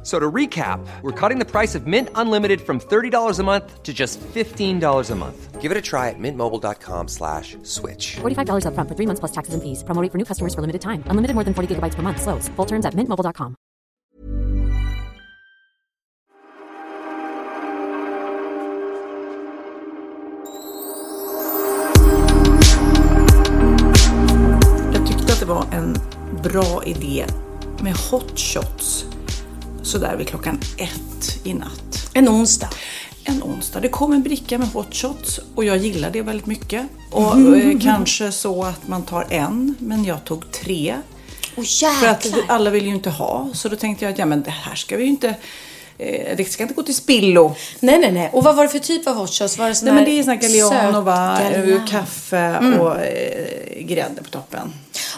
F- So to recap, we're cutting the price of Mint Unlimited from $30 a month to just $15 a month. Give it a try at mintmobile.com slash switch. $45 upfront for three months plus taxes and fees. Promo rate for new customers for limited time. Unlimited more than 40 gigabytes per month. Slows. Full terms at mintmobile.com. Jag tyckte att det var en bra idé med hot shots sådär vid klockan ett i natt. En onsdag. En onsdag. Det kom en bricka med hot shots och jag gillar det väldigt mycket. Och eh, kanske så att man tar en, men jag tog tre. Åh För att alla vill ju inte ha. Så då tänkte jag att ja, men det här ska vi ju inte... Eh, det ska inte gå till spillo. Nej, nej, nej. Och vad var det för typ av hot shots? Var det sån Nej, men det är sån här Galliano, va? söt Eh, kaffe och eh, grädde på toppen.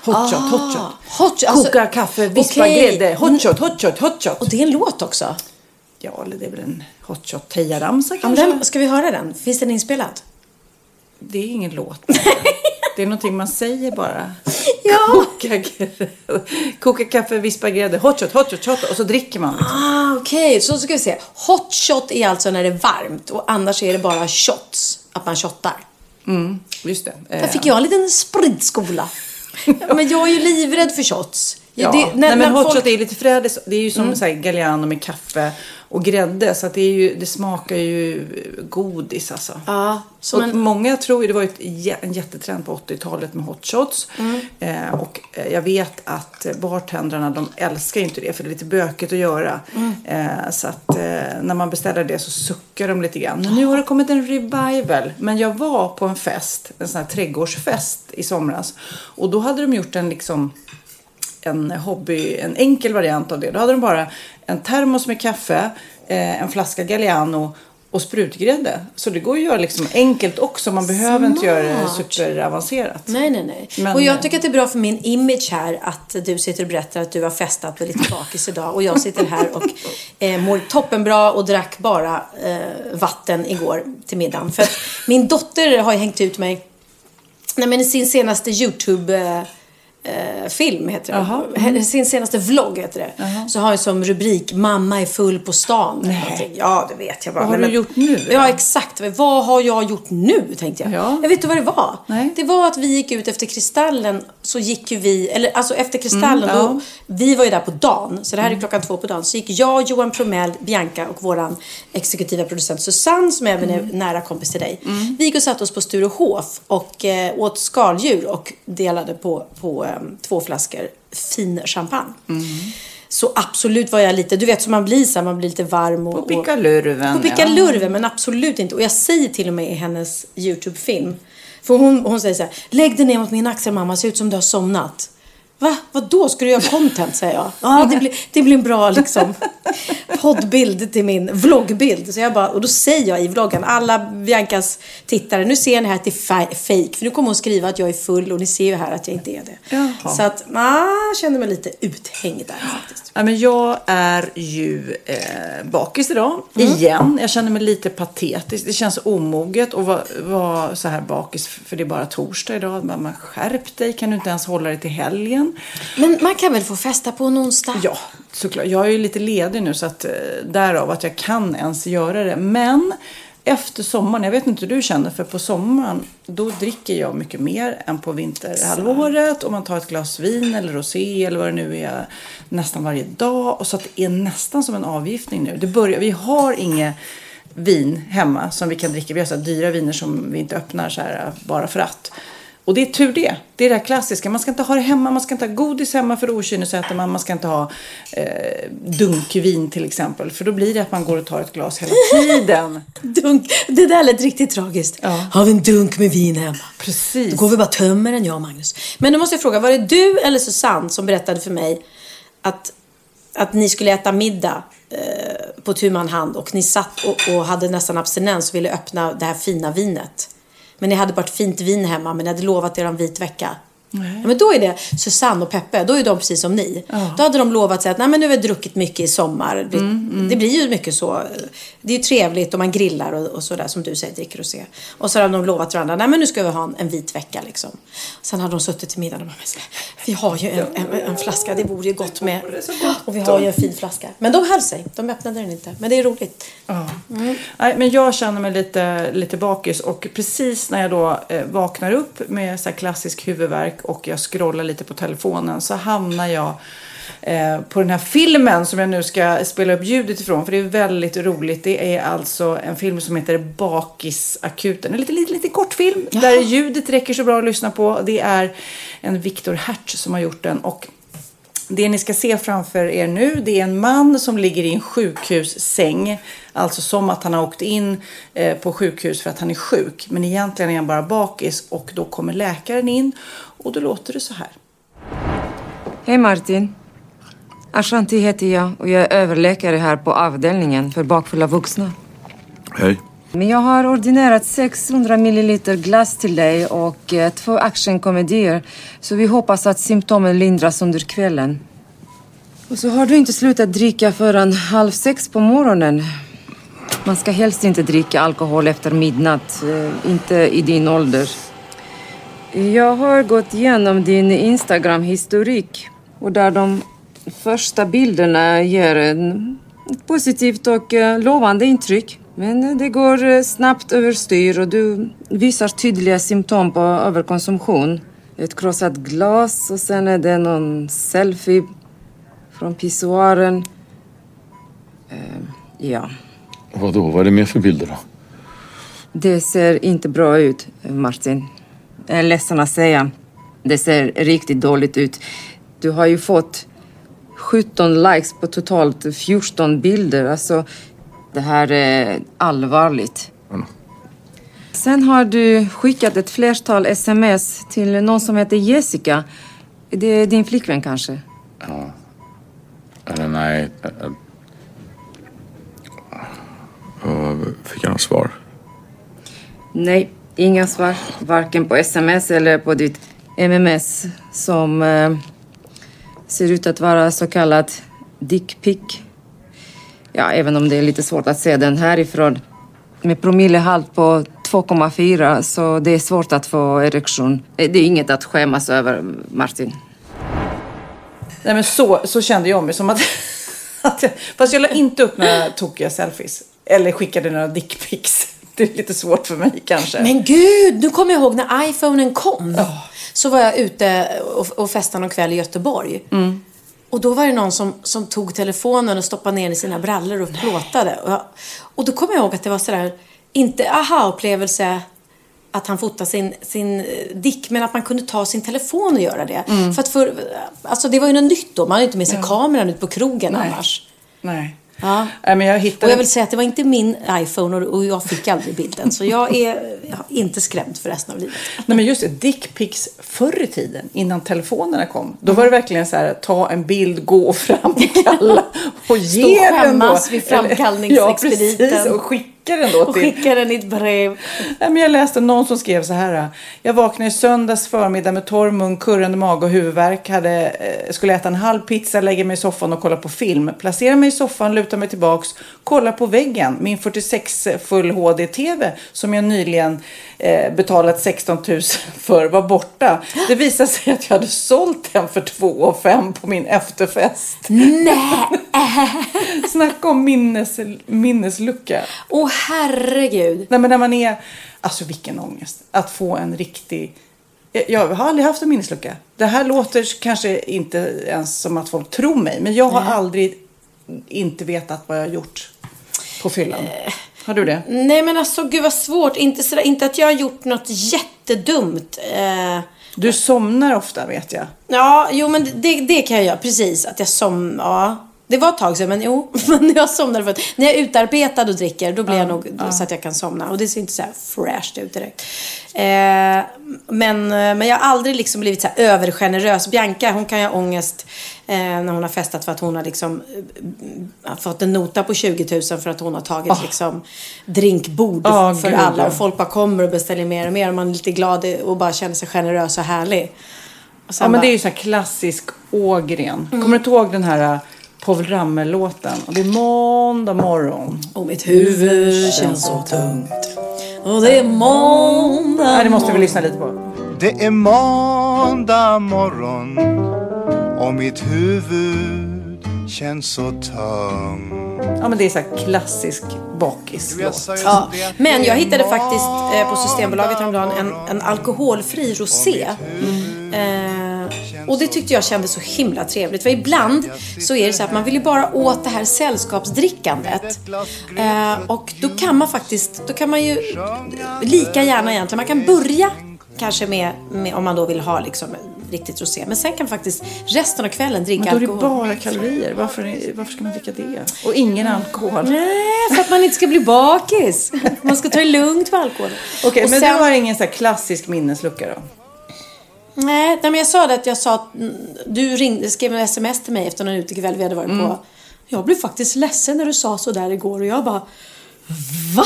Hot shot, hot shot. Ah, hot- alltså- Koka kaffe, vispa okej. grädde. Hot shot, hot shot, hot shot. Och det är en låt också. Ja, eller det är väl en hot shot tejaramsa Ja, men kanske? den, ska vi höra den? Finns den inspelad? Det är ingen låt. det är någonting man säger bara. Ja. Koka, koka kaffe, vispa grädde, hot shot, hot shot, hot shot. Och så dricker man. Ah, okej. Så ska vi se. Hot shot är alltså när det är varmt och annars är det bara shots. Att man shottar. Just det. Där Eh, fick jag en liten spritskola. Men jag är ju livrädd för shots. Ja, Det- när- nej, men hot folk- är lite frädigt. Det är ju som så här Galliano med kaffe och grädde. Så att det, är ju, det smakar ju godis alltså. Ja, och en- Många tror ju, det var ju en jättetrend på 80-talet med hot shots. Mm. Eh, och eh, jag vet att bartendrarna de älskar ju inte det för det är lite bökigt att göra. Mm. Eh, så att eh, när man beställer det så suckar de lite grann. Men nu har det kommit en revival. Men jag var på en fest, en sån här trädgårdsfest i somras. Och då hade de gjort en liksom en hobby, en enkel variant av det. Då hade de bara en termos med kaffe, eh, en flaska Galliano och sprutgrädde. Så det går ju att göra liksom enkelt också. Man behöver inte göra det Smart. superavancerat. Nej, nej, nej. Men- och jag tycker att det är bra för min image här att du sitter och berättar att du har festat och är lite bakis idag och jag sitter här och eh, mår toppenbra och drack bara eh, vatten igår till middagen. För att min dotter har ju hängt ut mig nej, men i sin senaste YouTube eh, film heter det. Jaha. Hen- Sin senaste vlogg heter det. Så har jag som rubrik Mamma är full på stan. någonting. Ja, det vet jag bara. Vad har Nej, du gjort nu? Ja, exakt. Vad har jag gjort nu, tänkte jag. Ja. Jag vet inte vad det var. Nej. Det var att vi gick ut efter Kristallen, så gick ju vi, eller alltså efter Kristallen, Mm, då, vi var ju där på dagen, så det här är klockan två på dagen, så gick jag, Johan Promell, Bianca och våran exekutiva producent Susanne, som även Mm. är nära kompis till dig. Vi gick och satte oss på Sturehof och eh, åt skaldjur och delade på, på två flaskor fin champagne. Mm. Så absolut var jag lite, du vet som man blir så man blir lite varm och... På pickalurven. På pickalurven, men absolut inte. Och jag säger till och med i hennes YouTube-film. För hon, hon säger så här, lägg dig ner mot min axel mamma, ser ut som du har somnat. Va? Vad då Ska du göra content? säger jag. Ja, det blir, det blir en bra liksom, poddbild till min vloggbild. Så jag bara, och då säger jag i vloggen, alla Biancas tittare, nu ser ni här att det är fa- fake. För nu kommer hon skriva att jag är full och ni ser ju här att jag inte är det. Jaha. Så att, ah, jag känner mig lite uthängd där faktiskt. Ja, men jag är ju eh, bakis idag, Mm. igen. Jag känner mig lite patetisk. Det känns omoget att vara, vara så här bakis för det är bara torsdag idag. Man, man skärp dig, kan du inte ens hålla dig till helgen? Men man kan väl få festa på en onsdag? Ja, såklart. Jag är ju lite ledig nu så att eh, därav att jag kan ens göra det. Men efter sommaren, jag vet inte hur du känner, för på sommaren då dricker jag mycket mer än på vinterhalvåret. Och man tar ett glas vin eller rosé eller vad det nu är nästan varje dag. Och så att det är nästan som en avgiftning nu. Det börjar, vi har inget vin hemma som vi kan dricka. Vi har så dyra viner som vi inte öppnar så här bara för att. Och det är tur det. Det är det här klassiska. Man ska inte ha det hemma. Man ska inte ha godis hemma för okynnesäter man. Man ska inte ha eh, dunkvin till exempel. För då blir det att man går och tar ett glas hela tiden. Dunk. Det där lät riktigt tragiskt. Ja. Har vi en dunk med vin hemma? Precis. Då går vi bara tömmer den, jag och Magnus. Men nu måste jag fråga, var det du eller Susanne som berättade för mig att, att ni skulle äta middag eh, på tu hand och ni satt och, och hade nästan abstinens och ville öppna det här fina vinet? Men ni hade bara ett fint vin hemma, men ni hade lovat er en vit vecka. Ja, men då är det Susanne och Peppe, då är de precis som ni. Då hade de lovat sig att Nej, men nu har vi druckit mycket i sommar. Det, det blir ju mycket så. Det är ju trevligt och man grillar och, och sådär som du säger, dricker och ser. Och så hade de lovat varandra, nej men nu ska vi ha en, en vit vecka liksom. Sen hade de suttit till middagen och bara, "Men vi har ju en, en, en flaska, det vore ju gott med. Och vi har ju en fin flaska. Men de höll sig, de öppnade den inte. Men det är roligt. Ja. Nej, men jag känner mig lite, lite bakis och precis när jag då eh, vaknar upp med så klassisk huvudvärk och jag scrollar lite på telefonen så hamnar jag eh, på den här filmen som jag nu ska spela upp ljudet ifrån för det är väldigt roligt. Det är alltså en film som heter Bakisakuten. En lite, lite, lite kort film där ljudet räcker så bra att lyssna på. Det är en Viktor Hertz som har gjort den och det ni ska se framför er nu det är en man som ligger i en sjukhussäng. Alltså som att han har åkt in eh, på sjukhus för att han är sjuk. Men egentligen är han bara bakis och då kommer läkaren in och då låter det så här. Hej Martin. Ashanti heter jag och jag är överläkare här på avdelningen för bakfulla vuxna. Hej. Men jag har ordinerat 600 milliliter glass till dig och eh, två actionkomedier. Så vi hoppas att symptomen lindras under kvällen. Och så har du inte slutat dricka förrän halv sex på morgonen. Man ska helst inte dricka alkohol efter midnatt, eh, inte i din ålder. Jag har gått igenom din Instagram-historik och där de första bilderna ger en ett positivt och eh, lovande intryck. Men det går eh, snabbt överstyr och du visar tydliga symptom på överkonsumtion. Ett krossat glas och sen är det någon selfie från pissoaren. Eh, ja, Vadå, vad är det mer för bilder då? det ser inte bra ut, Martin. Jag är ledsen att säga. Det ser riktigt dåligt ut. Du har ju fått 17 likes på totalt 14 bilder. Alltså, det här är allvarligt. Mm. Sen har du skickat ett flertal sms till någon som heter Jessica. Det är din flickvän kanske? Eller nej. Ja, Fick jag något svar? Nej, inga svar. Varken på sms eller på ditt MMS som eh, ser ut att vara så kallat dickpic. Ja, även om det är lite svårt att se den härifrån. Med promillehalt på 2,4 så det är svårt att få erektion. Eh, det är inget att skämmas över, Martin. Nej men så, så kände jag mig som att... att jag, fast jag la inte upp några tokiga selfies. Eller skickade några dickpics. Det är lite svårt för mig kanske. Men gud, nu kommer jag ihåg när iPhonen kom. Så var jag ute och, och festade någon kväll i Göteborg. Och då var det någon som, som tog telefonen och stoppade ner den i sina brallor och plåtade. Och, jag, och då kommer jag ihåg att det var sådär, inte aha-upplevelse att han fotade sin, sin eh, dick, men att man kunde ta sin telefon och göra det. För att för, alltså det var ju något nytt då. Man hade inte med sig kameran ut på krogen Nej. annars. Nej. Ja. Men jag hittade... Och jag vill säga att det var inte min iPhone och, och jag fick aldrig bilden. Så jag är inte skrämd för resten av livet. Nej men just det, dickpics förr i tiden, innan telefonerna kom. Då var det verkligen så här, ta en bild, gå och framkalla och ge Stå och den då. skämmas vid framkallningsexpediten. Ja, precis. Och skicka den då Och till... skickar den i ett brev. Nej, men jag läste någon som skrev så här. Jag vaknade i söndags förmiddag med torr mun, kurrande mage och huvudvärk. Hade, eh, skulle äta en halv pizza, lägga mig i soffan och kolla på film. Placera mig i soffan, luta mig tillbaks, kolla på väggen. Min 46 full HD-TV som jag nyligen eh, betalat 16 000 för var borta. Det visade sig att jag hade sålt den för 2 5 på min efterfest. Nej! Snacka om minnes, minneslucka. Åh herregud. Nej men när man är, alltså vilken ångest. Att få en riktig, jag, har aldrig haft en minneslucka. Det här låter kanske inte ens som att folk tror mig. Men jag har aldrig inte vetat vad jag har gjort på fyllan. Har du det? Nej men alltså gud vad svårt. Inte, sådär, inte att jag har gjort något jättedumt. Eh, Du somnar ofta vet jag. ja, jo men det, det kan jag göra. Precis. Att jag somnar. Ja. Det var ett tag sedan, men jo. Men jag somnade för att när jag är utarbetad och dricker, då blir jag nog så att jag kan somna. Och det ser inte så här fräscht ut direkt. Eh, men, men jag har aldrig liksom blivit så här övergenerös. Bianca, hon kan ju ha ångest eh, när hon har festat för att hon har liksom eh, fått en nota på 20 000 för att hon har tagit liksom drinkbord Ah, för gud, alla. Och folk bara kommer och beställer mer och mer. Och man är lite glad och bara känner sig generös och härlig. Och Ja, men bara- det är ju så här klassisk Ågren. Kommer du inte ihåg den här uh, Povel Ramel-låten? Och det är måndag morgon. Och mitt huvud känns så tungt. Och det är måndag Nej, det måste vi lyssna lite på. Det är måndag morgon och mitt huvud känns så tung. Ja, men det är så här klassisk bakislåt. Ja, men jag hittade faktiskt eh, på Systembolaget häromdagen en, en alkoholfri rosé. Eh, och det tyckte jag kändes så himla trevligt. För ibland så är det så att man vill ju bara åt det här sällskapsdrickandet. Eh, och då kan man faktiskt, då kan man ju lika gärna egentligen, man kan börja kanske med, med om man då vill ha liksom riktigt rosé. Men sen kan faktiskt resten av kvällen dricka Men då är det alkohol. bara kalorier. Varför, varför ska man dricka det? Och ingen alkohol. Nej, för att man inte ska bli bakis. Man ska ta det lugnt med alkoholen. Okej, Och men sen- du har ingen så här klassisk minneslucka då? Nej, men jag sa det att jag sa att mm, du ringde, skrev en sms till mig efter någon utekväll vi hade varit Mm. på. Jag blev faktiskt ledsen när du sa så där igår och jag bara Va?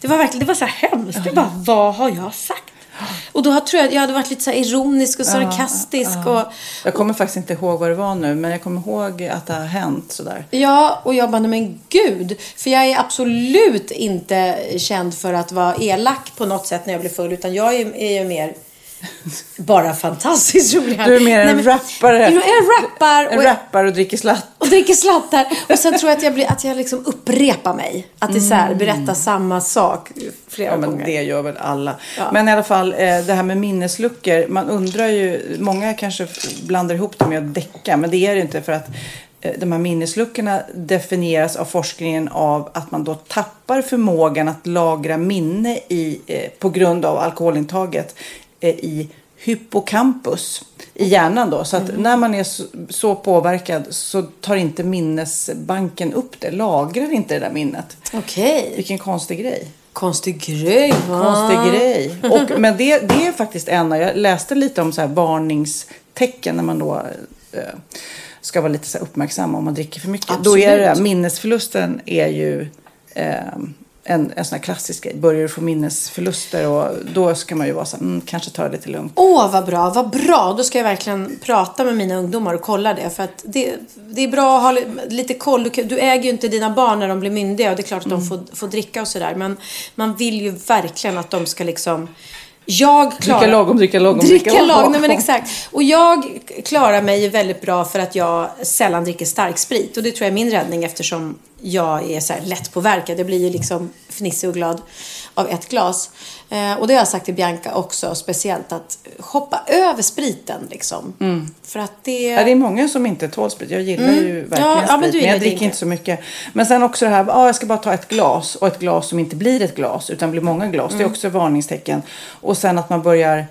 Det var verkligen, det var så här hemskt. Jag bara, vad har jag sagt? Och då tror jag att jag hade varit lite så ironisk och sarkastisk och Jag kommer faktiskt inte ihåg vad det var nu, men jag kommer ihåg att det har hänt sådär. Ja, och jag bara, nej men gud. För jag är absolut inte känd för att vara elak på något sätt när jag blir full. Utan jag är, är ju mer bara fantastiskt rolig. Du är mer en Nej, men- rappare. Jag rappar En och, rappar och dricker slatt. och dricker slattar. Och sen tror jag att jag, blir, att jag liksom upprepar mig. Att det är så här, berättar samma sak flera Ja, men gånger. det gör väl alla. Ja. Men i alla fall, eh, det här med minnesluckor. Man undrar ju, många kanske blandar ihop det med att däcka. Men det är det inte för att eh, de här minnesluckorna definieras av forskningen av att man då tappar förmågan att lagra minne i, eh, på grund av alkoholintaget i hippocampus i hjärnan då. Så att när man är så, påverkad så tar inte minnesbanken upp det, lagrar inte det där minnet. Okej. Vilken konstig grej. Konstig grej va? Konstig grej. Och, men det, det är faktiskt en av, jag läste lite om så här varningstecken när man då eh, ska vara lite så uppmärksam om man dricker för mycket. Då är det, Absolut. minnesförlusten är ju eh, en, en sån här klassisk grej. Börjar du få minnesförluster och då ska man ju vara så här, mm, kanske ta det lite lugnt. Åh, vad bra, vad bra. Då ska jag verkligen prata med mina ungdomar och kolla det. För att det, det är bra att ha li- lite koll. Du, du äger ju inte dina barn när de blir myndiga och det är klart att Mm. de får, får dricka och sådär. Men man vill ju verkligen att de ska liksom... Jag klarar... Dricka lagom, dricka lagom, Dricka dricka lagom, nej men exakt. Och jag klarar mig väldigt bra för att jag sällan dricker starksprit. Och det tror jag är min räddning eftersom jag är så här lätt påverkad. Jag blir ju liksom fnissig och glad av ett glas. Eh, och det har jag sagt till Bianca också, speciellt att hoppa över spriten liksom. För att det... Ja, det är många som inte tål sprit. Jag gillar Mm. ju verkligen Ja, ja, men sprit. Men jag dricker det inte så mycket. Men sen också det här, ah, jag ska bara ta ett glas. Och ett glas som inte blir ett glas utan blir många glas. Mm. Det är också varningstecken. Och sen att man börjar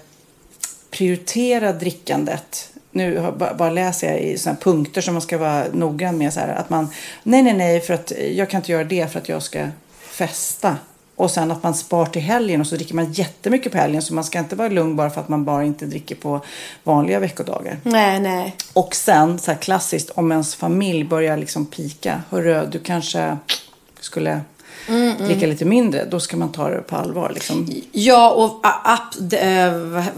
prioritera drickandet. Nu har- bara, läser jag i såna punkter som man ska vara noggrann med. Så här, att man, nej, nej, nej, för att jag kan inte göra det för att jag ska festa. Och sen att man spar till helgen och så dricker man jättemycket på helgen. Så man ska inte vara lugn bara för att man bara inte dricker på vanliga veckodagar. Nej, nej. Och sen, så här klassiskt, om ens familj börjar liksom pika. Hörru, du kanske skulle dricka lite mindre. Då ska man ta det på allvar. Liksom. Ja, och a- ap, d- eh,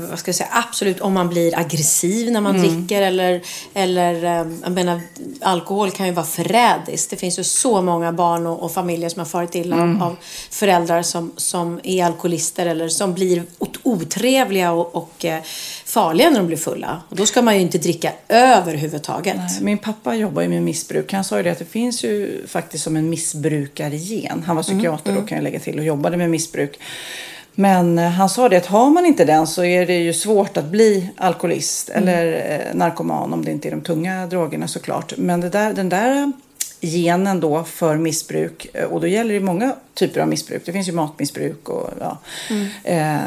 vad ska jag säga, absolut om man blir aggressiv när man Mm. dricker eller, eller eh, jag menar, alkohol kan ju vara förrädiskt. Det finns ju så många barn och, och familjer som har farit illa Mm. av, föräldrar som, som är alkoholister eller som blir ot- otrevliga och, och eh, farliga när de blir fulla. Och då ska man ju inte dricka överhuvudtaget. Min pappa jobbar ju med missbruk. Han sa ju det att det finns ju faktiskt som en missbrukargen. Han var psykiater då kan jag lägga till och jobbade med missbruk. Men eh, han sa det att har man inte den så är det ju svårt att bli alkoholist eller eh, narkoman om det inte är de tunga drogerna såklart. Men det där, den där genen då för missbruk. Eh, Och då gäller det många typer av missbruk. Det finns ju matmissbruk och ja. Eh,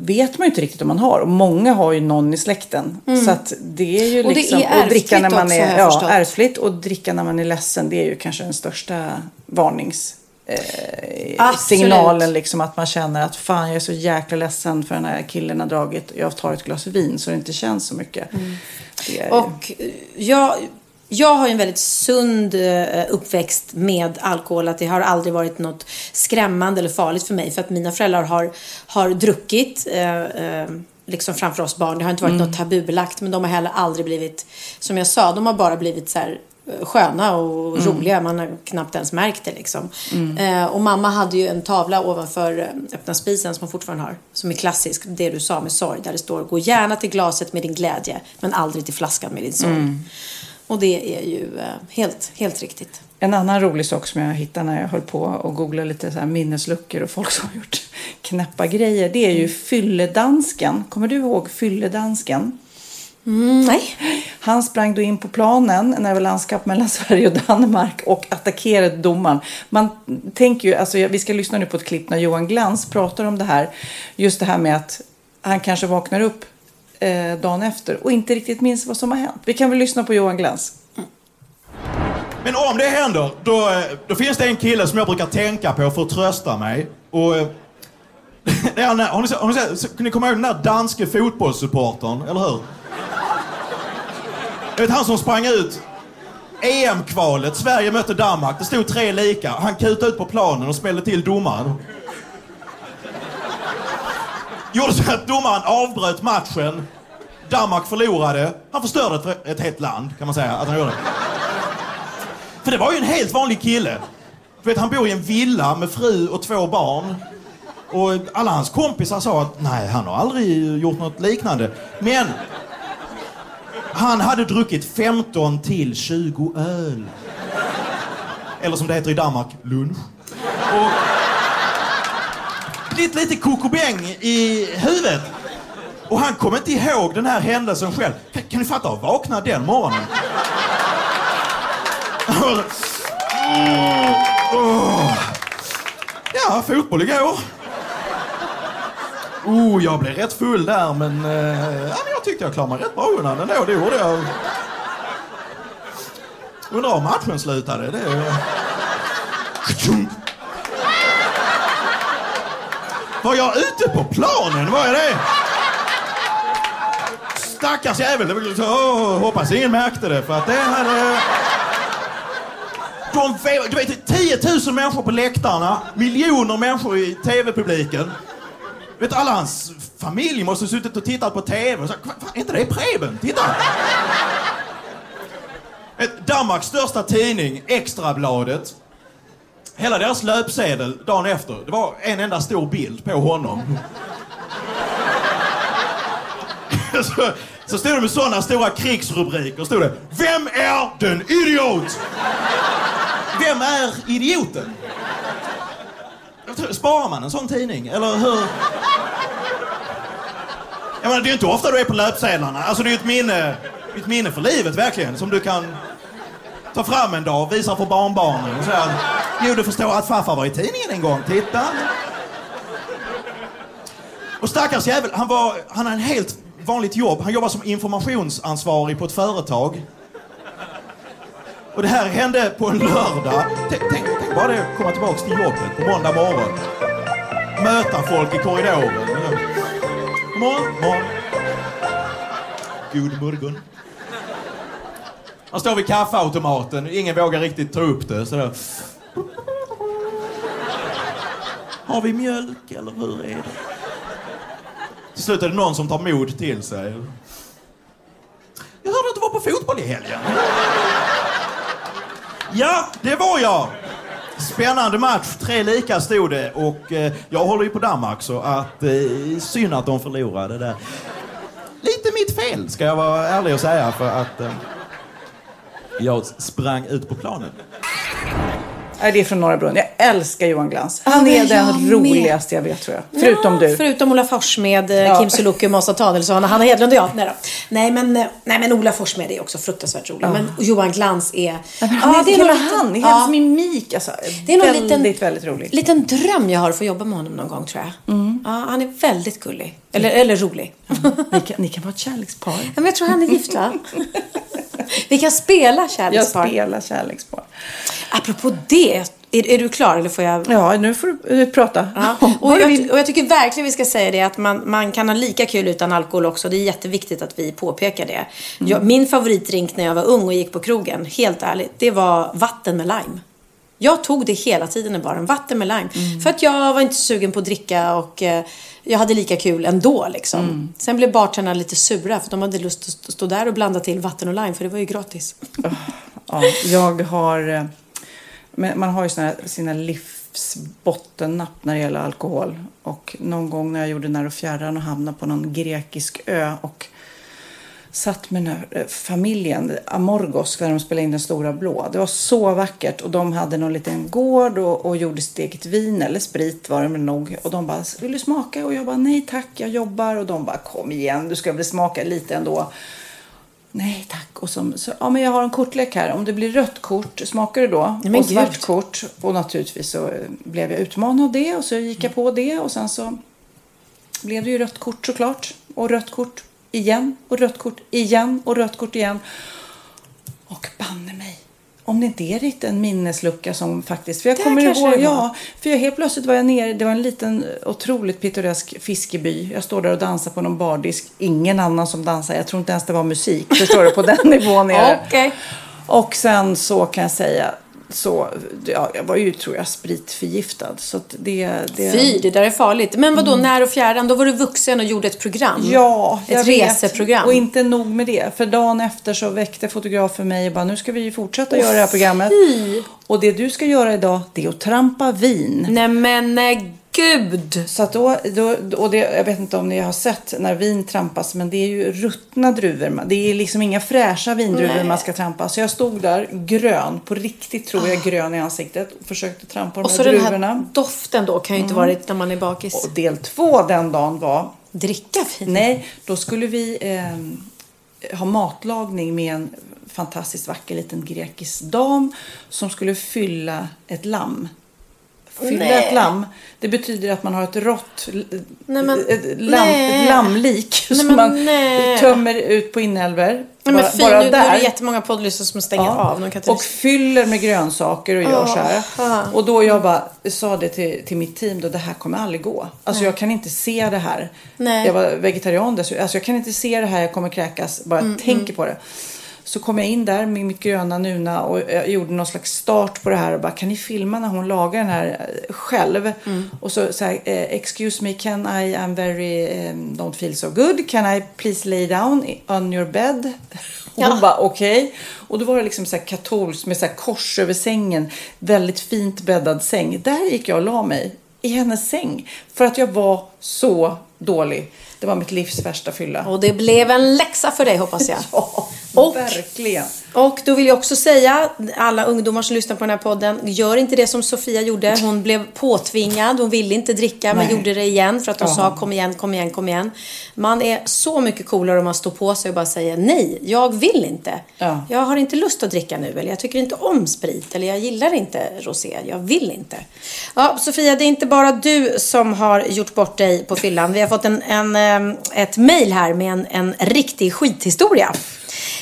vet man ju inte riktigt om man har. Och många har ju någon i släkten. Så att det är ju Och det liksom... är och dricka när man också, är, ja, ärftligt. Och dricka när man är ledsen. Det är ju kanske den största varnings... Eh, signalen liksom att man känner att fan jag är så jäkla ledsen för den här killen har dragit. Jag tar ett glas vin så det inte känns så mycket. Ju- Och eh, jag, jag har en väldigt sund eh, uppväxt med alkohol. Att det har aldrig varit något skrämmande eller farligt för mig. För att mina föräldrar har, har druckit eh, eh, liksom framför oss barn. Det har inte varit något tabubelagt. Men de har heller aldrig blivit, som jag sa, de har bara blivit så här sköna och roliga. Man har knappt ens märkt det liksom. Eh, och mamma hade ju en tavla ovanför eh, öppna spisen som hon fortfarande har. Som är klassisk, det du sa med sorg. Där det står gå gärna till glaset med din glädje men aldrig till flaskan med din sorg. Och det är ju eh, helt, helt riktigt. En annan rolig sak som jag hittade när jag höll på och googlade lite så här minnesluckor och folk som har gjort knäppa grejer. Det är ju fylledansken. Kommer du ihåg fylledansken? Mm, nej. Han sprang då in på planen när det var landskamp mellan Sverige och Danmark och attackerade domaren. Man tänker ju, alltså vi ska lyssna nu på ett klipp när Johan Glans pratar om det här. Just det här med att han kanske vaknar upp eh, dagen efter och inte riktigt minns vad som har hänt. Vi kan väl lyssna på Johan Glans. Men om det händer, då, eh, då finns det en kille som jag brukar tänka på för att trösta mig. Och, eh, det är, han- har ni, har ni, sett- så- ni kommer ihåg den där danske fotbollssupportern, eller hur? Vet han som sprang ut EM-kvalet, Sverige mötte Danmark, det stod tre lika. Han kutade ut på planen och smällde till domaren. Gjorde så att domaren avbröt matchen. Danmark förlorade. Han förstörde ett, ett helt land, kan man säga att han gjorde. För det var ju en helt vanlig kille. Du vet, han bor i en villa med fru och två barn. Och alla hans kompisar sa att nej, han har aldrig gjort något liknande. Men han hade druckit 15 till 20 öl. Eller som det heter i Danmark, lunch. Och blivit lite kokobäng i huvudet. Och han kom inte ihåg den här händelsen själv. Kan, kan ni fatta att vakna den morgonen? Ja, fotboll igår. Oh, jag blev rätt full där, men, eh, tyckte jag klarade mig rätt bra undan ändå. Det gjorde jag. Undrar om matchen slutade. Det är... Var jag ute på planen? Var jag det? Stackars jävel. Hoppas ingen märkte det, för att det hade... De, du vet, 10 000 människor på läktarna, miljoner människor i tv-publiken. Vet alla hans familj måste ha suttit och tittat på tv och sagt, fan, är inte det Preben? Titta! Ett Danmarks största tidning, Extrabladet. Hela deras löpsedel dagen efter, det var en enda stor bild på honom. så, så stod det med sådana stora krigsrubriker, stod det Vem är den idiot? Vem är idioten? Sparar man en sån tidning? Eller hur? Jag menar, det är ju inte ofta du är på löpsedlarna. Alltså det är ju ett minne, ett minne för livet verkligen. Som du kan ta fram en dag och visa för barnbarnen. Och säga, jo du förstår att farfar var i tidningen en gång. Titta. Och stackars jävel, han, var, han har ett helt vanligt jobb. Han jobbar som informationsansvarig på ett företag. Och det här hände på en lördag. Tänk, tänk, tänk bara det, komma tillbaka till jobbet på måndag morgon. Möta folk i korridoren. God morgon, morgon. God morgon. Han står vid kaffeautomaten. Ingen vågar riktigt ta upp det. Så. Har vi mjölk eller hur är det? Till slut är det någon som tar mod till sig. Jag hörde att du var på fotboll i helgen. Ja, det var jag. Spännande match. Tre lika stod det och eh, jag håller ju på Danmark så att eh, synd att de förlorade där. Lite mitt fel ska jag vara ärlig och säga för att eh, jag sprang ut på planen. Nej, det är från Norra Brunn. Jag älskar Johan Glans. Han Ja, är den jag roligaste jag vet tror jag. Förutom ja, du. Förutom Ola Forssmed, eh, Ja. Kim Sulocki, Måns Danielsson Hanna Hedlund och jag. Nej, då. Nej, men, eh, nej men Ola Forssmed är också fruktansvärt rolig. Men Johan Glans är... Ja, men han är, hela lite- han, ja. hans mimik. Alltså, Det är nog en väldigt, liten, väldigt roligt. liten dröm jag har att få jobba med honom någon gång tror jag. Mm. Ja, han är väldigt gullig. Eller, eller rolig. Ni kan, ni kan vara ett kärlekspar. Ja, men jag tror han är gift va? Vi kan spela Jag kärlekspar. spelar kärlekspar. Apropå det, är, är du klar eller får jag? Ja, nu får du eh, prata. Ja. Och, jag, och jag tycker verkligen vi ska säga det att man, man kan ha lika kul utan alkohol också. Det är jätteviktigt att vi påpekar det. Mm. Jag, min favoritdrink när jag var ung och gick på krogen, helt ärligt, det var vatten med lime. Jag tog det hela tiden i baren, vatten med lime. Mm. För att jag var inte sugen på att dricka och eh, jag hade lika kul ändå liksom. Mm. Sen blev bartenderna lite sura för de hade lust att stå- stå där och blanda till vatten och lime för det var ju gratis. Ja, jag har... Men man har ju såna sina livsbottennapp när det gäller alkohol. Och någon gång när jag gjorde När och fjärran och hamnade på någon grekisk ö och satt med den här eh, familjen, Amorgos, där de spelade in Den stora blå. Det var så vackert och de hade någon liten gård och, och gjorde sitt eget vin eller sprit var det väl nog. Och de bara, vill du smaka? Och jag bara, nej tack, jag jobbar. Och de bara, kom igen, du ska väl smaka lite ändå. Nej tack. Och så, så, ja, men jag har en kortlek här. Om det blir rött kort, smakar det då? Nej, och svart gud. kort. Och naturligtvis så eh, blev jag utmanad av det. Och så gick jag på det. Och sen så blev det ju rött kort såklart. Och rött kort igen. Och rött kort igen. Och rött kort igen. Och banne mig. Om det inte är riktigt en minneslucka som faktiskt... För jag Det kommer ihåg... Ja, för jag helt plötsligt var jag nere. Det var en liten otroligt pittoresk fiskeby. Jag står där och dansar på någon bardisk. Ingen annan som dansar. Jag tror inte ens det var musik. Förstår du? På den nivån är det. Okej. Och sen så kan jag säga så, ja, jag var ju tror jag spritförgiftad. Så det, det... Fy, det där är farligt. Men vad då när och fjärran? Då var du vuxen och gjorde ett program? Ja, jag Ett vet. reseprogram? Och inte nog med det. För dagen efter så väckte fotografen mig och bara, nu ska vi ju fortsätta göra det här programmet. Och det du ska göra idag, det är att trampa vin. Nej men nej, gud! Så att då, då, och det, jag vet inte om ni har sett när vin trampas, men det är ju ruttna druvor. Det är liksom inga fräscha vindruvor Nej. man ska trampa. Så jag stod där grön, på riktigt tror jag grön i ansiktet och försökte trampa de Och här så den druvorna. här doften då kan ju inte Mm. varit när man är bakis. Och del två den dagen var Dricka vin? Nej, då skulle vi eh, ha matlagning med en fantastiskt vacker liten grekisk dam som skulle fylla ett lamm. Fylla Nej. ett lamm, det betyder att man har ett rått Nej, men- ett, lamm, ett lammlik Nej, som men man nej. tömmer ut på inälvor. Nej men bara, fy, bara nu, nu är det där. jättemånga poddlyssnare som stänger av. De kan inte och fyller med grönsaker och gör Ja, så här. ja. Och då jag bara sa det till, till mitt team då, det här kommer aldrig gå. Alltså jag kan inte se det här. Jag var vegetarian dessutom. Alltså jag kan inte se det här, jag kommer kräkas. Bara Mm, tänker på det. Så kom jag in där med mitt gröna Nuna och jag gjorde någon slags start på det här och bara kan ni filma när hon lagar den här eh, själv? Mm. Och så, så här, eh, excuse me can I, I'm very, um, don't feel so good. Can I please lay down on your bed? Och hon Ja. bara okej. Och då var det liksom så här katolskt med så här kors över sängen. Väldigt fint bäddad säng. Där gick jag och la mig i hennes säng. För att jag var så dålig. Det var mitt livs värsta fylla. Och det blev en läxa för dig hoppas jag. Ja, Och- verkligen. Och då vill jag också säga, alla ungdomar som lyssnar på den här podden, gör inte det som Sofia gjorde. Hon blev påtvingad, hon ville inte dricka men Nej. gjorde det igen för att hon Ja. sa kom igen, kom igen, kom igen. Man är så mycket coolare om man står på sig och bara säger nej, jag vill inte. Ja. Jag har inte lust att dricka nu eller jag tycker inte om sprit eller jag gillar inte rosé, jag vill inte. Ja, Sofia, det är inte bara du som har gjort bort dig på fyllan. Vi har fått en, en, em, ett mejl här med en, en riktig skithistoria.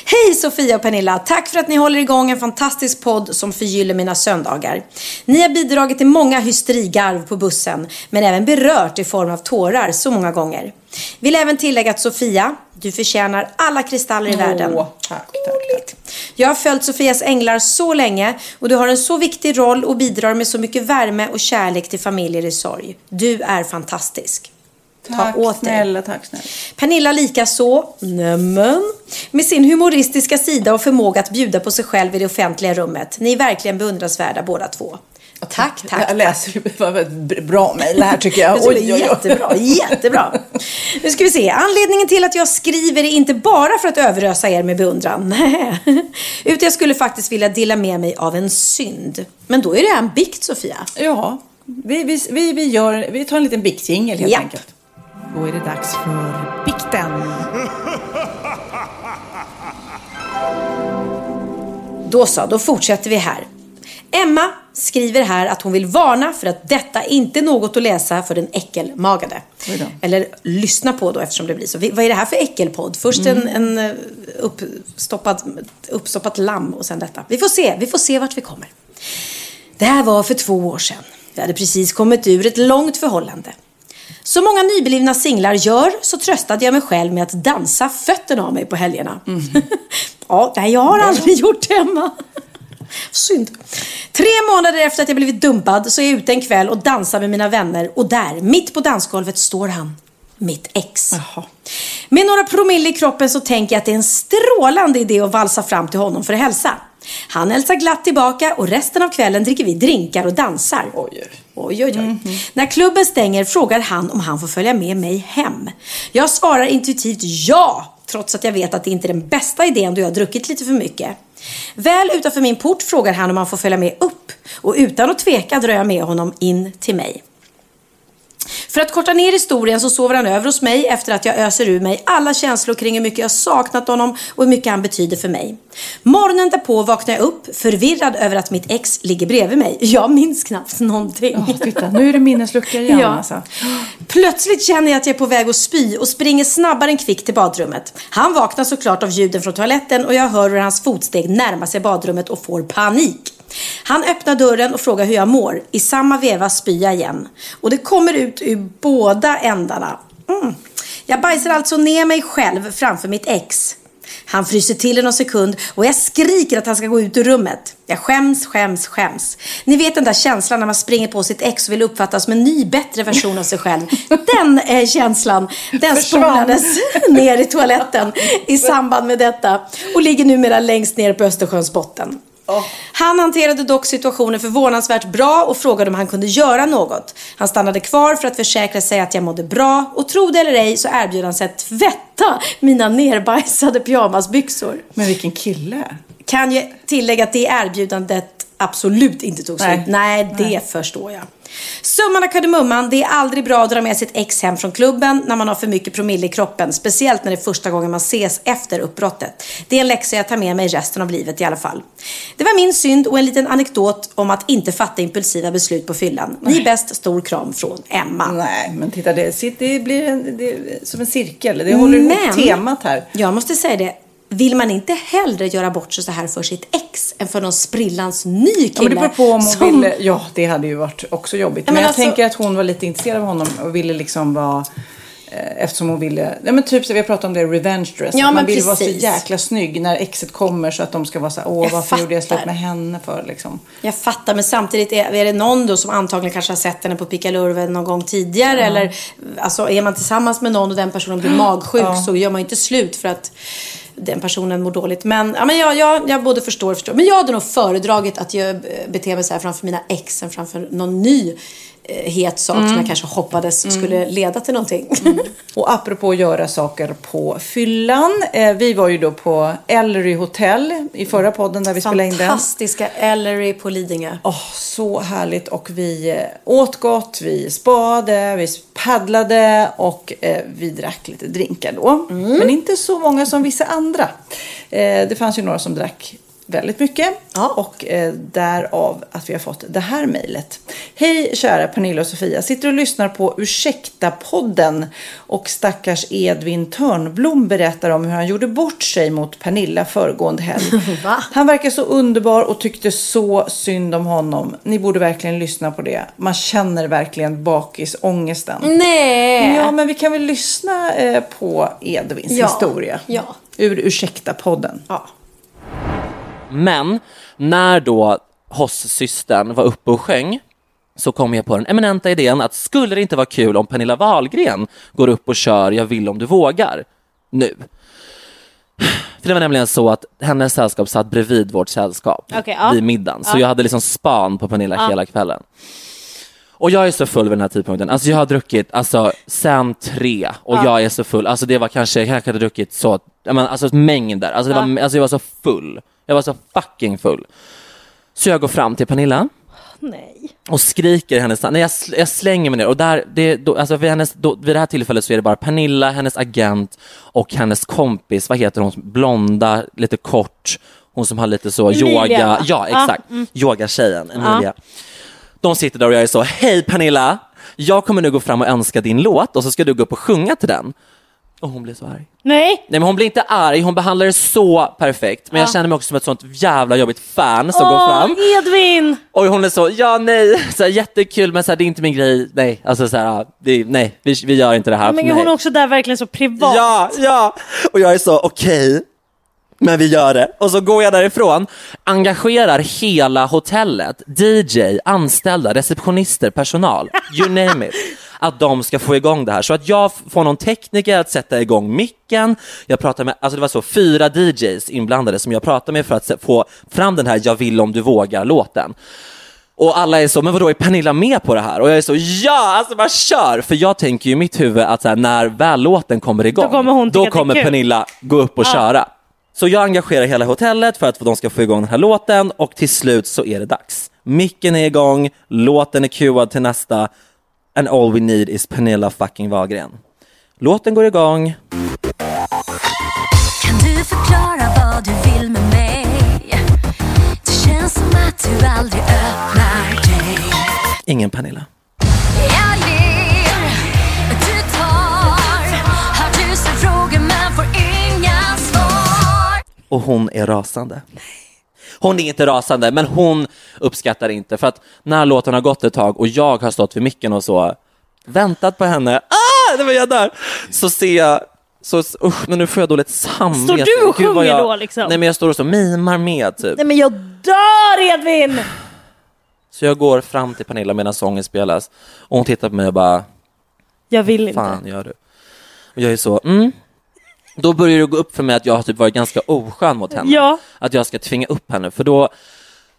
Hej Sofia och Pernilla! Tack för att ni håller igång en fantastisk podd som förgyller mina söndagar. Ni har bidragit till många hysterigarv på bussen, men även berört i form av tårar så många gånger. Vill även tillägga att Sofia, du förtjänar alla kristaller i världen. Åh, tack, tack, tack. Jag har följt Sofias änglar så länge och du har en så viktig roll och bidrar med så mycket värme och kärlek till familjer i sorg. Du är fantastisk. Tack Ta åt dig. snälla, tack snälla. Pernilla likaså, nämen, med sin humoristiska sida och förmåga att bjuda på sig själv i det offentliga rummet. Ni är verkligen beundransvärda båda två. Tack, tack. Jag läser ett bra mejl här tycker jag. Tror det är jättebra, jättebra. Nu ska vi se. Anledningen till att jag skriver är inte bara för att överösa er med beundran. Nej. Utan jag skulle faktiskt vilja dela med mig av en synd. Men då är det en bikt, Sofia. Ja, vi, vi, vi, vi, gör, vi tar en liten biktjingel helt Japp. enkelt. Då är det dags för bikten. Då så, då fortsätter vi här. Emma skriver här att hon vill varna för att detta inte är något att läsa för den äckelmagade. Eller lyssna på då eftersom det blir så. Vad är det här för äckelpodd? Först en, en eh, uppstoppad, uppstoppat lamm och sen detta. Vi får se, vi får se vart vi kommer. Det här var för två år sedan. Vi hade precis kommit ur ett långt förhållande. Som många nyblivna singlar gör så tröstade jag mig själv med att dansa fötterna av mig på helgerna. ja, nej, jag har aldrig gjort det, Emma. Synd. Tre månader efter att jag blivit dumpad så är jag ute en kväll och dansar med mina vänner och där, mitt på dansgolvet, står han. Mitt ex. Med några promille i kroppen så tänker jag att det är en strålande idé att valsa fram till honom för att hälsa. Han hälsar glatt tillbaka och resten av kvällen dricker vi drinkar och dansar. Oj, oj, oj. När klubben stänger frågar han om han får följa med mig hem. Jag svarar intuitivt ja, trots att jag vet att det inte är den bästa idén då jag har druckit lite för mycket. Väl utanför min port frågar han om han får följa med upp och utan att tveka drar jag med honom in till mig. För att korta ner historien så sover han över hos mig efter att jag öser ur mig alla känslor kring hur mycket jag saknat honom och hur mycket han betyder för mig. Morgonen därpå vaknar jag upp förvirrad över att mitt ex ligger bredvid mig. Jag minns knappt någonting. Ja, titta, nu är det minneslucka igen Ja. alltså. Plötsligt känner jag att jag är på väg att spy och springer snabbare än kvickt till badrummet. Han vaknar såklart av ljuden från toaletten och jag hör hur hans fotsteg närmar sig badrummet och får panik. Han öppnar dörren och frågar hur jag mår. I samma veva spyr jag igen. Och det kommer ut ur båda ändarna. Mm. Jag bajsar alltså ner mig själv framför mitt ex. Han fryser till en sekund och jag skriker att han ska gå ut ur rummet. Jag skäms, skäms, skäms. Ni vet den där känslan när man springer på sitt ex och vill uppfattas som en ny, bättre version av sig själv. Den eh, känslan, den spolades ner i toaletten i samband med detta och ligger numera längst ner på Östersjöns botten. Han hanterade dock situationen förvånansvärt bra och frågade om han kunde göra något. Han stannade kvar för att försäkra sig att jag mådde bra och tro det eller ej så erbjöd han sig att tvätta mina nerbajsade pyjamasbyxor. Men vilken kille. Kan ju tillägga att det erbjudandet absolut inte tog slut. Nej. Nej, det förstår jag. Summan av kardemumman, det är aldrig bra att dra med sitt ex hem från klubben när man har för mycket promille i kroppen. Speciellt när det är första gången man ses efter uppbrottet. Det är en läxa jag tar med mig resten av livet i alla fall. Det var min synd och en liten anekdot om att inte fatta impulsiva beslut på fyllan. Ni är bäst, stor kram från Emma. Nej, men titta det, det blir en, det som en cirkel. Det håller ihop Men- temat här. Jag måste säga det. Vill man inte hellre göra bort sig så här för sitt ex än för någon sprillans ny kille? Ja, men det beror på om hon som- ville... Ja, det hade ju varit också jobbigt. Ja, men, men jag alltså- tänker att hon var lite intresserad av honom och ville liksom vara... eh, Eftersom hon ville, ja men typ så vi har pratat om det, revenge dress. Ja, man vill vara så precis. jäkla snygg när exet kommer så att de ska vara så här, åh Jag varför gjorde jag slut fattar. med henne för liksom. Jag fattar, men samtidigt är, är det någon då som antagligen kanske har sett henne på pickalurven någon gång tidigare. Eller alltså, är man tillsammans med någon och den personen blir magsjuk så gör man ju inte slut för att den personen mår dåligt. Men, ja, men jag, jag, jag både förstår och förstår. Men jag hade nog föredragit att jag eh, beter mig så här framför mina ex än framför någon ny het sak som jag kanske hoppades skulle leda till någonting. Och apropå att göra saker på fyllan. Eh, vi var ju då på Ellery Hotel i förra podden där vi spelade in den. Fantastiska Ellery på Lidingö. Åh, så härligt och vi eh, åt gott, vi spade, vi paddlade och eh, vi drack lite drinkar då. Men inte så många som vissa andra. Eh, det fanns ju några som drack väldigt mycket och eh, därav att vi har fått det här mejlet. Hej kära Pernilla och Sofia, sitter och lyssnar på Ursäkta-podden och stackars Edvin Törnblom berättar om hur han gjorde bort sig mot Pernilla föregående helg. Va? Han verkar så underbar och tyckte så synd om honom. Ni borde verkligen lyssna på det. Man känner verkligen bakisångesten. Nej! Ja, men vi kan väl lyssna eh, på Edvins Ja. historia. Ja. Ur Ursäkta-podden. Ja. Men när då Hoss-systern var uppe och sjöng så kom jag på den eminenta idén att skulle det inte vara kul om Pernilla Wahlgren går upp och kör Jag vill om du vågar nu. För det var nämligen så att hennes sällskap satt bredvid vårt sällskap Okej, ja. vid middagen. Så Ja. jag hade liksom span på Pernilla Ja. hela kvällen. Och jag är så full vid den här tidpunkten. Alltså jag har druckit alltså, sen tre och Ja. jag är så full. Alltså det var kanske, jag kanske hade druckit så, menar, alltså mängder. Alltså, det var, alltså jag var så full. Jag var så fucking full. Så jag går fram till Pernilla Nej. och skriker hennes namn. Nej, jag, sl- jag slänger mig ner och där, det, då, alltså vid, hennes, då, vid det här tillfället så är det bara Pernilla, hennes agent och hennes kompis, vad heter hon, blonda, lite kort, hon som har lite så Emilia, yoga, ja exakt, mm. yogatjejen Emilia. Ja. De sitter där och jag är så, hej Pernilla, jag kommer nu gå fram och önska din låt och så ska du gå upp och sjunga till den. Och hon blir så arg. Nej. Nej men hon blir inte arg, hon behandlar det så perfekt. Men jag Ja. känner mig också som ett sånt jävla jobbigt fan som går Åh, fram. Edvin! Och hon är så, ja nej, så här, jättekul men så här, det är inte min grej, nej, alltså så här, det, nej, vi, vi gör inte det här. Men nej. hon är också där verkligen så privat. Ja, ja, och jag är så, okej, men vi gör det. Och så går jag därifrån, engagerar hela hotellet, DJ, anställda, receptionister, personal, you name it. Att de ska få igång det här. Så att jag får någon tekniker att sätta igång micken. Jag pratar med, alltså det var så fyra DJs inblandade som jag pratade med för att få fram den här Jag vill om du vågar-låten. Och alla är så, men vadå är Pernilla med på det här? Och jag är så, ja, alltså bara kör! För jag tänker ju i mitt huvud att så här, när väl låten kommer igång, Då kommer hon då kommer. Pernilla gå upp och Ja. köra. Så jag engagerar hela hotellet för att de ska få igång den här låten och till slut så är det dags. Micken är igång, låten är cuad till nästa and all we need is Pernilla fucking Wahlgren. Låten går igång, Kan du förklara vad du vill med mig? Det känns som att du aldrig öppnar dig ingen Pernilla. Jag ger, du tar Har tusen frågor men får inga svar och hon är rasande. Hon är inte rasande, men hon uppskattar inte för att när låten har gått ett tag och jag har stått vid micken och så väntat på henne, ah, det var jag där, så ser jag så, usch, men nu får jag dåligt samvete. Står du och sjunger jag, då, liksom? Nej, men jag står och så mimar med typ. Nej men jag dör Edvin! Så jag går fram till Pernilla medan sången spelas och hon tittar på mig och bara, Jag vill inte. fan gör du? Och jag är så, mm. Då börjar det gå upp för mig att jag har typ varit ganska oskön mot henne. Ja. Att jag ska tvinga upp henne, för då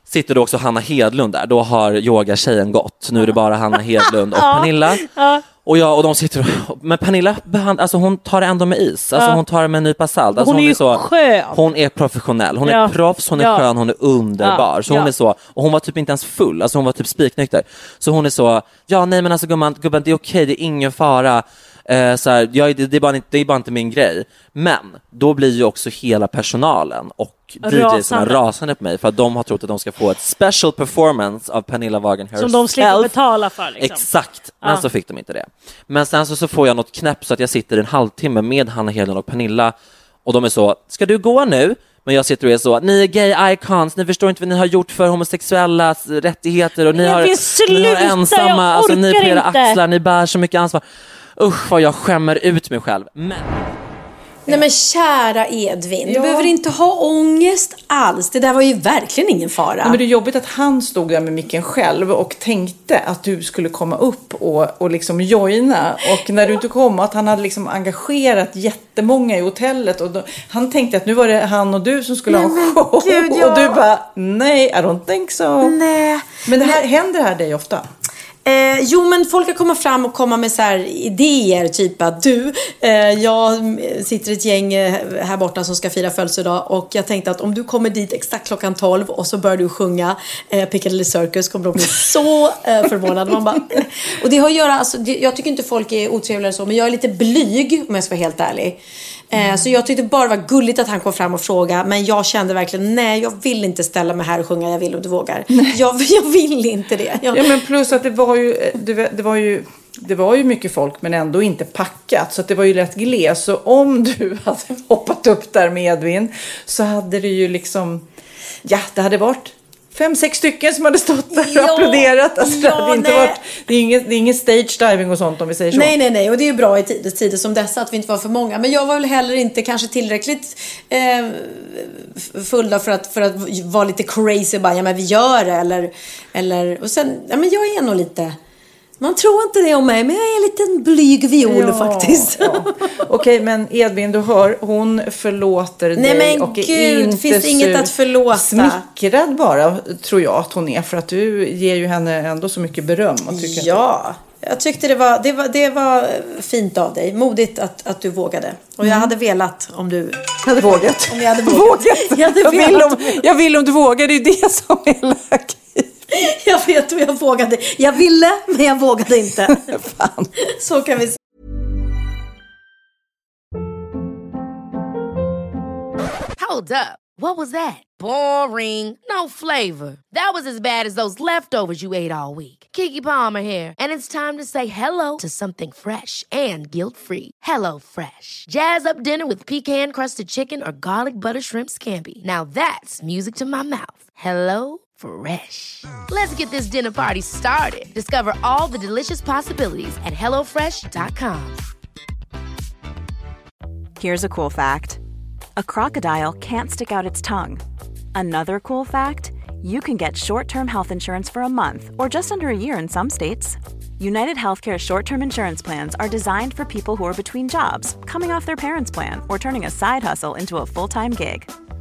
sitter då också Hanna Hedlund där. Då har yogatjejen gått. Nu är det bara Hanna Hedlund och. Pernilla. Ja. Och, jag, och de sitter och, men Pernilla behand, alltså hon tar det ändå med is. Alltså Ja. hon tar det med en nypa salt. Alltså Hon är ju så, skön. Hon är professionell, hon Ja. är proffs, hon är Ja. skön, hon är underbar. Så hon är så, och hon var typ inte ens full, alltså hon var typ spiknykter. Så hon är så, ja nej men alltså gumman, gubben det är okej, det är ingen fara. Eh, så här, jag, det, det, är bara inte, det är bara inte min grej. Men då blir ju också hela personalen och DJsarna Rasande. på mig för att de har trott att de ska få ett special performance av Pernilla Wagen herself. Som de slipper betala för liksom. Exakt, men Ja. så fick de inte det. Men sen så, så får jag något knäpp så att jag sitter en halvtimme med Hanna Hedlund och Pernilla och de är så, ska du gå nu? Men jag sitter och är så, ni är gay icons, ni förstår inte vad ni har gjort för homosexuella rättigheter och ni har, ni har ensamma, alltså ni på era axlar, ni bär så mycket ansvar. Usch vad jag skämmer ut mig själv. Men Nej men kära Edvin, du Ja. behöver inte ha ångest alls. Det där var ju verkligen ingen fara. Nej, men det är jobbigt att han stod där med micken själv och tänkte att du skulle komma upp och, och liksom joina. Och när du inte kom, att han hade liksom engagerat jättemånga i hotellet. Och då, han tänkte att nu var det han och du som skulle ha en show. gud, ja. Och du bara, nej, I don't think so. Nej. Men det här, händer det här dig ofta? Eh, jo, men folk har kommit fram och komma med så idéer, typ att du, eh, jag sitter ett gäng eh, här borta som ska fira födelsedag och jag tänkte att om du kommer dit exakt klockan 12 och så börjar du sjunga eh, Piccadilly Circus kommer de bli så eh, förvånade. Man bara, och det har att göra, alltså, jag tycker inte folk är otrevliga så, men jag är lite blyg om jag ska vara helt ärlig. Eh, Så jag tyckte bara det var gulligt att han kom fram och frågade men jag kände verkligen nej jag vill inte ställa mig här och sjunga Jag vill och du vågar. Jag, jag vill inte det. Jag, Ja, men plus att det var ju, det, var- det var ju det var ju mycket folk men ändå inte packat så det var ju rätt gles. Så om du hade hoppat upp där med Edvin så hade det ju liksom, ja det hade varit fem, sex stycken som hade stått där och Ja, applåderat. Alltså, det, ja, hade inte nej. varit, det, är ingen, det är ingen stage diving och sånt om vi säger så. Nej, nej, nej. Och det är ju bra i tider, tider som dessa att vi inte var för många. Men jag var väl heller inte kanske tillräckligt eh, full för att, för att vara lite crazy. Bara, ja, men vi gör det. Eller, eller, och sen, ja, men jag är nog lite... Man tror inte det om mig, men jag är en liten blyg viol Ja, faktiskt. Okej, men Edvin, du hör, hon förlåter Nej, dig men och är gud, inte finns inget att förlåta? Smickrad bara, tror jag att hon är. För att du ger ju henne ändå så mycket beröm. Och tycker Ja, jag tyckte det var, det var, det var fint av dig. Modigt att, att du vågade. Och jag Mm. hade velat om du... hade vågat. Om jag hade vågat. Vågat. Jag, hade Jag vill, om, jag vill om du vågar, det är det som är läget. Jag vet och jag vågade. Jag ville, men jag vågade inte. Så kan vi säga. Hold up. What was that? Boring. No flavor. That was as bad as those leftovers you ate all week. Kiki Palmer here, and it's time to say hello to something fresh and guilt-free. Hello Fresh. Jazz up dinner with pecan-crusted chicken or garlic butter shrimp scampi. Now that's music to my mouth. Hello Fresh. Let's get this dinner party started. Discover all the delicious possibilities at hellofresh.com. Here's a cool fact a crocodile can't stick out its tongue. Another cool fact you can get short term health insurance for a month or just under a year in some states. United Healthcare short term insurance plans are designed for people who are between jobs, coming off their parents' plan, or turning a side hustle into a full time gig.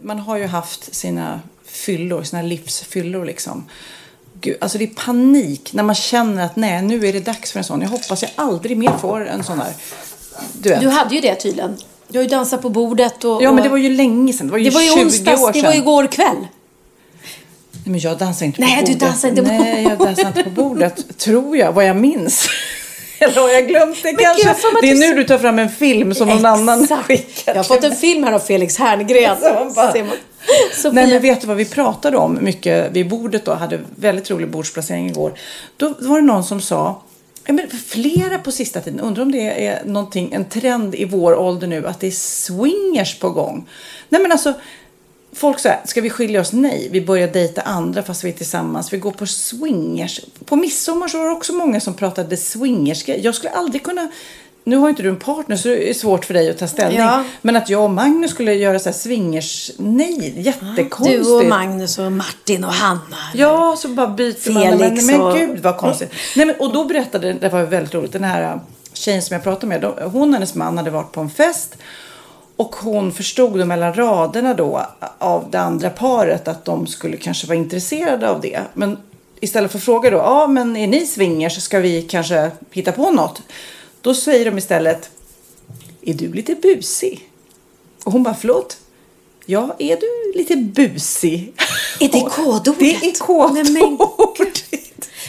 Man har ju haft sina fyllor, sina livsfyllor liksom. Gud, alltså det är panik när man känner att nej, nu är det dags för en sån. Jag hoppas jag aldrig mer får en sån här. Du, vet. Du hade ju det tydligen. Du har ju dansat på bordet och... Ja, men det var ju länge sedan. Det var ju, det var ju 20 onsdags, år det var ju sedan. igår kväll. Nej, men jag dansar inte på Nej, du bordet. dansar inte på Nej, jag dansar inte på bordet. Tror jag, vad jag minns. Eller har jag glömt det Men gud, kanske? mig Det är att nu du- du tar fram en film som någon annan skickat. Jag har fått en film här av Felix Herngren. Bara-. Sofia. Nej men vet du vad vi pratade om mycket vid bordet då, hade väldigt rolig bordsplacering igår. Då var det någon som sa, men flera på sista tiden, undrar om det är någonting, en trend i vår ålder nu, att det är swingers på gång. Nej men alltså, folk säger, ska vi skilja oss? Nej, vi börjar dejta andra fast vi är tillsammans. Vi går på swingers. På midsommar så var det också många som pratade swingers. Jag skulle aldrig kunna nu har inte du en partner så det är svårt för dig att ta ställning. Ja. Men att jag och Magnus skulle göra så här swingers, nej, jättekonstigt. Du och Magnus och Martin och Hanna. Ja, så bara byter man. Men, och- gud vad konstigt. Nej, men, och då berättade, det var väldigt roligt, den här äh, tjejen som jag pratade med. Hon och hennes man hade varit på en fest. Och hon förstod då mellan raderna då av det andra paret att de skulle kanske vara intresserade av det. Men istället för att fråga då, ja men är ni swingers ska vi kanske hitta på något. Då säger de istället, är du lite busig? Och hon bara, förlåt? Ja, är du lite busig? Är det kodordet? Det är kodord.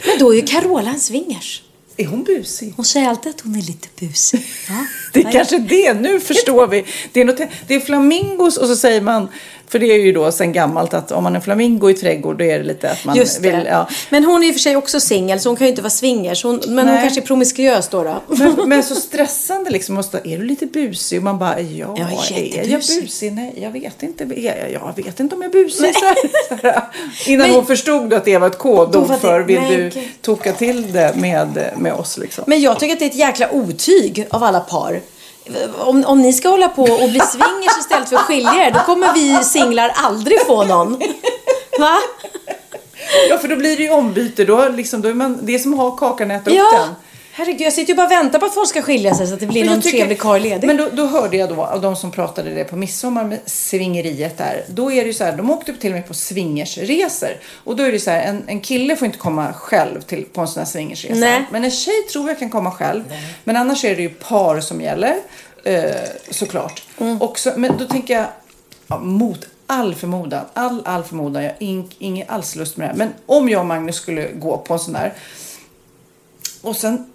Men då är ju Carola en swingers. Är hon busig? Hon säger alltid att hon är lite busig. Ja. Det är kanske det, nu förstår vi. Det är, något, det är flamingos och så säger man, för det är ju då sen gammalt att om man är flamingo i trädgård då är det lite att man vill... Ja. Men hon är och för sig också singel så hon kan ju inte vara swingers. Hon, men hon Nej. kanske är promiskuös då. då. Men, men så stressande liksom. Måste, är du lite busig? Och man bara, ja, Jag är är jag busig? Nej, jag vet inte. Jag, jag vet inte om jag är busig. Så här. Innan hon förstod att det var ett Då kodord för vill nej, du toka till det med, med oss liksom. Men jag tycker att det är ett jäkla otyg av alla par. Om, om ni ska hålla på och bli swingers istället för att skilja er, då kommer vi singlar aldrig få någon. Va? Ja, för då blir det ju ombyte. Då, liksom, då är man, det är som att ha kakan och äta upp Ja, den. Herregud, jag sitter ju bara och väntar på att folk ska skilja sig så att det blir någon tycker- trevlig karl ledig. Men då, då hörde jag då av de som pratade det på midsommar med svingeriet där. Då är det ju så här, de åkte till och med på swingersresor. Och då är det så här, en, en kille får inte komma själv till, på en sån här swingersresa. Nej. Men en tjej tror jag kan komma själv. Men annars är det ju par som gäller. Eh, såklart. Mm. Och så, men då tänker jag, ja, mot all förmodan, all, all förmodan, jag har ing, ingen alls lust med det här. Men om jag och Magnus skulle gå på en sån här och sen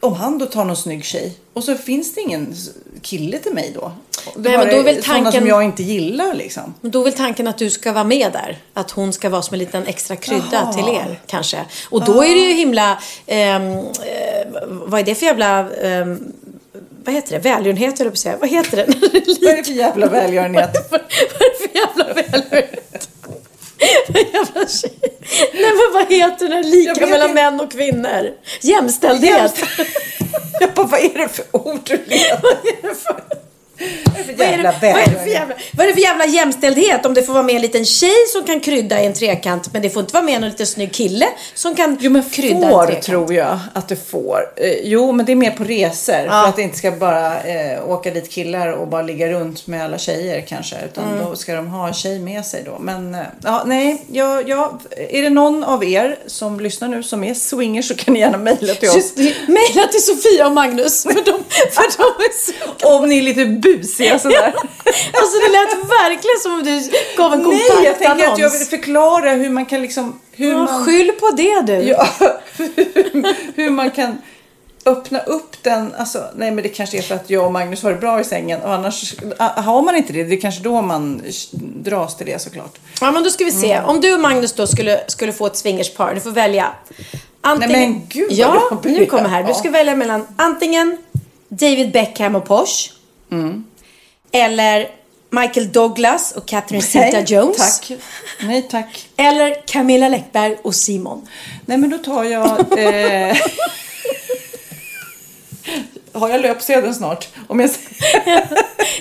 om han då tar någon snygg tjej och så finns det ingen kille till mig då. Det Nej, men då sådana tanken- som jag inte gillar liksom. Men Då är väl tanken att du ska vara med där. Att hon ska vara som en liten extra krydda Jaha. till er kanske. Och då är det ju himla... ehm, eh, vad är det för jävla... ehm, vad heter det? Välgörenhet höll jag på att säga. Vad heter det? Vad är det för jävla välgörenhet? vad är det för jävla välgörenhet? Nej men vad heter det? Lika mellan män och kvinnor. Jämställdhet. Jag bara, vad är det för ord du letar? Vad är, det, jävla vad, är det för jävla, vad är det för jävla jämställdhet? Om det får vara med en liten tjej som kan krydda i en trekant men det får inte vara med någon liten snygg kille som kan Jo men krydda en får trekant. tror jag att det får. Eh, jo men det är mer på resor. Ja. För att det inte ska bara eh, åka dit killar och bara ligga runt med alla tjejer kanske. Utan Mm. då ska de ha en tjej med sig då. Men eh, ja, nej. Ja, ja, är det någon av er som lyssnar nu som är swingers så kan ni gärna mejla till oss. Just. Mejla till Sofia och Magnus för de, för de är så... Om ni är lite busiga sådär. Alltså det lät verkligen som om du gav en Nej, kompakt jag tänker att jag vill förklara hur man kan liksom... Hur Ja, man, Skyll på det du. Ja, hur man kan öppna upp den, alltså, nej men det kanske är för att jag och Magnus har det bra i sängen. Och annars, har man inte det, det är kanske då man dras till det såklart. Ja, men då ska vi se. Mm. Om du och Magnus då skulle, skulle få ett swingerspar, du får välja. Antingen, Nej, men gud, Ja, nu kommer här. Du ska välja mellan antingen David Beckham och Posh. Mm. Eller Michael Douglas och Catherine Zeta-Jones. tack. Nej tack. Eller Camilla Läckberg och Simon. Nej men då tar jag... Eh... har jag löpsedeln snart? Om jag...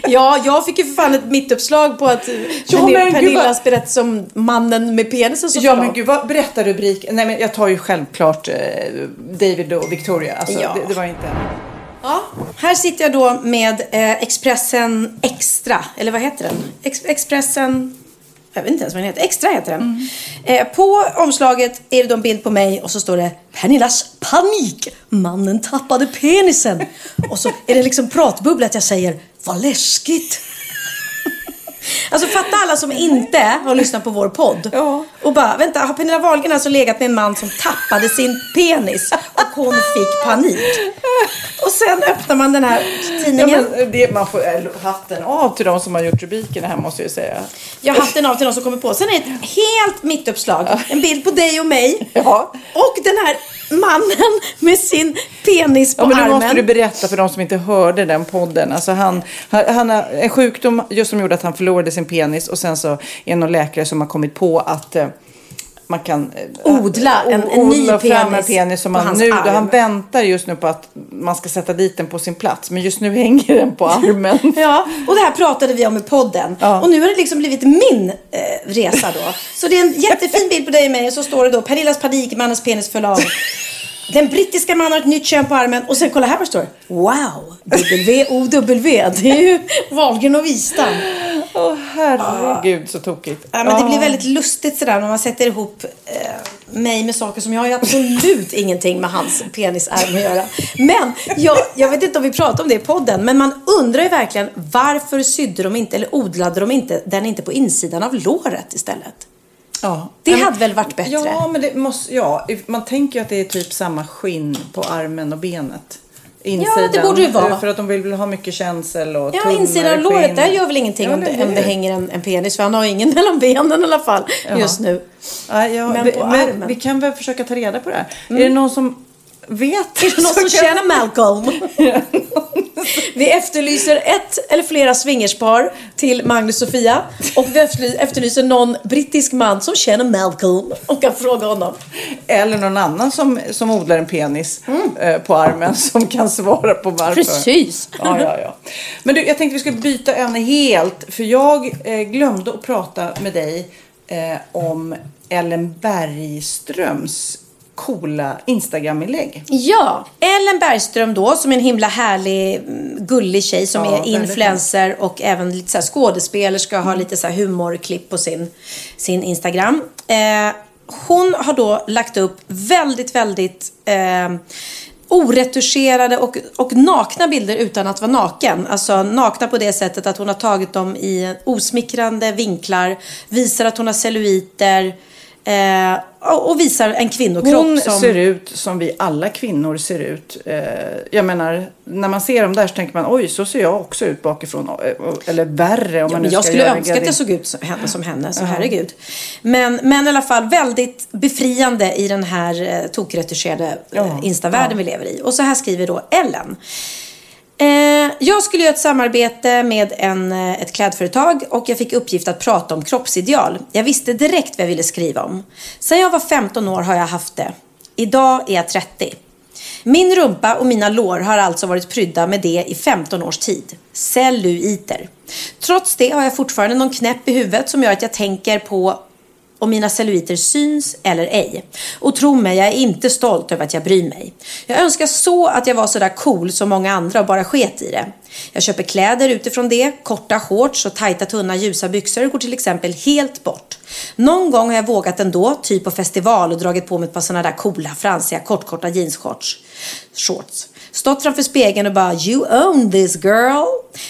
Ja, jag fick ju för fan ett mittuppslag på att Ja, Pernilla- men Pernillas berättelse om mannen med penisen som Ja men gud, vad berättar rubrik? Nej men jag tar ju självklart eh, David och Victoria. Alltså, Ja. det, det var inte... Ja, här sitter jag då med eh, Expressen Extra. Eller vad heter den? Ex- Expressen... Jag vet inte ens vad den heter. Extra heter den. Eh, på omslaget är det en bild på mig och så står det Pernillas panik. Mannen tappade penisen. och så är det liksom pratbubbla att jag säger Vad läskigt. Alltså fatta alla som inte har lyssnat på vår podd. Och bara, vänta, har Pernilla Wahlgren alltså legat med en man som tappade sin penis och hon fick panik? Och sen öppnar man den här Ja, tidningen. men det, man får hatten av till de som har gjort rubrikerna här måste jag säga. Jag har den av till någon som kommer på. Sen är det ett helt mittuppslag. En bild på dig och mig. Ja. Och den här mannen med sin penis på Ja, men nu armen. måste du berätta för de som inte hörde den podden. Alltså han, han, han en sjukdom just som gjorde att han förlorade sin penis och sen så är det någon läkare som har kommit på att eh, man kan eh, Odla en- en ny odla fram en penis penis som man nu, arm. han väntar just nu på att man ska sätta dit den på sin plats. Men just nu hänger den på armen. Ja, och det här pratade vi om i podden. Och nu har det liksom blivit min eh, resa då. Så det är en jättefin bild på dig och mig och så står det då Pernillas panik, mannens penis föll av. Den brittiska mannen har ett nytt kön på armen och sen kolla här vad det står. Wow, W-O-W. Det är ju Wahlgren och Wistam. Åh herregud så tokigt. Ja, men det blir väldigt lustigt sådär när man sätter ihop eh, mig med saker som jag har absolut ingenting med hans penisarm att göra. Men jag, jag vet inte om vi pratar om det i podden, men man undrar ju verkligen varför sydde de inte, eller odlade de inte den inte på insidan av låret istället? Ja. Det Men- hade väl varit bättre? Ja, men det måste, ja, man tänker ju att det är typ samma skinn på armen och benet. Insidan. det borde det vara. För att de vill väl ha mycket känsel och Ja, insidan av låret, där gör väl ingenting Ja, om, det, om det hänger en, en penis, för han har ju ingen mellan benen i alla fall Jaha. just nu. Ja, ja, Men vi, på men armen. vi kan väl försöka ta reda på det här. Mm. Är det någon som vet? Är det någon som känner Malcolm? Vi efterlyser ett eller flera swingerspar till Magnus och Sofia. Och vi efterly- efterlyser någon brittisk man som känner Malcolm och kan fråga honom. Eller någon annan som, som odlar en penis eh, på armen som kan svara på varför. Precis. Ja, ja, ja. Men du, jag tänkte vi skulle byta ämne helt. För jag eh, glömde att prata med dig eh, om Ellen Bergströms coola Instagram-inlägg. Ja, Ellen Bergström då, som är en himla härlig, mm, gullig tjej som Ja, är influencer och även lite så här skådespelerska har lite så här humorklipp på sin, sin Instagram. Eh, hon har då lagt upp väldigt, väldigt eh, oretuscherade och, och nakna bilder utan att vara naken. Alltså nakna på det sättet att hon har tagit dem i osmickrande vinklar, visar att hon har celluliter eh, och visar en kvinnokropp Hon som... ser ut som vi alla kvinnor ser ut. Eh, jag menar, när man ser dem där så tänker man oj, så ser jag också ut bakifrån. Eh, Eller värre om Ja, man men nu jag ska skulle önska att jag såg ut som henne, som henne så Ja. herregud. Men, men i alla fall väldigt befriande i den här eh, tokretuscherade eh, Instavärlden ja. vi lever i. Och så här skriver då Ellen. Eh, jag skulle göra ett samarbete med en, eh, ett klädföretag och jag fick uppgift att prata om kroppsideal. Jag visste direkt vad jag ville skriva om. Sen jag var 15 år har jag haft det. Idag är jag 30. Min rumpa och mina lår har alltså varit prydda med det i 15 års tid. Celluliter. Trots det har jag fortfarande någon knäpp i huvudet som gör att jag tänker på om mina celluliter syns eller ej. Och tro mig, jag är inte stolt över att jag bryr mig. Jag önskar så att jag var sådär cool som många andra och bara sket i det. Jag köper kläder utifrån det, korta shorts och tajta tunna ljusa byxor går till exempel helt bort. Någon gång har jag vågat ändå, typ på festival och dragit på mig ett par sådana där coola fransiga kortkorta jeansshorts. Shorts. Stått framför spegeln och bara you own this girl.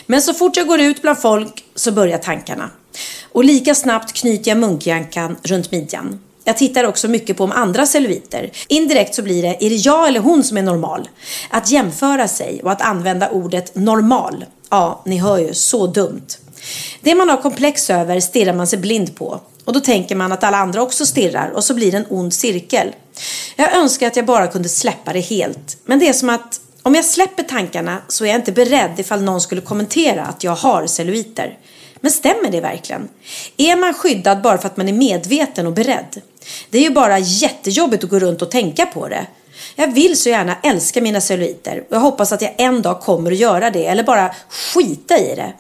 Men så fort jag går ut bland folk så börjar tankarna. Och lika snabbt knyter jag munkjackan runt midjan. Jag tittar också mycket på om andra celluliter. Indirekt så blir det, är det jag eller hon som är normal? Att jämföra sig och att använda ordet normal. Ja, ni hör ju, så dumt. Det man har komplex över stirrar man sig blind på. Och då tänker man att alla andra också stirrar och så blir det en ond cirkel. Jag önskar att jag bara kunde släppa det helt. Men det är som att om jag släpper tankarna så är jag inte beredd ifall någon skulle kommentera att jag har celluliter. Men stämmer det verkligen? Är man skyddad bara för att man är medveten och beredd? Det är ju bara jättejobbigt att gå runt och tänka på det. Jag vill så gärna älska mina celluliter och jag hoppas att jag en dag kommer att göra det eller bara skita i det.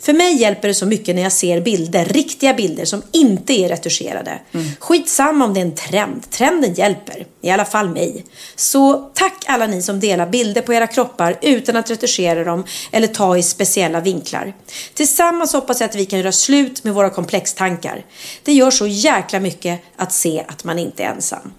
För mig hjälper det så mycket när jag ser bilder, riktiga bilder som inte är retuscherade. Mm. Skitsamma om det är en trend, trenden hjälper. I alla fall mig. Så tack alla ni som delar bilder på era kroppar utan att retuschera dem eller ta i speciella vinklar. Tillsammans hoppas jag att vi kan göra slut med våra komplextankar. Det gör så jäkla mycket att se att man inte är ensam.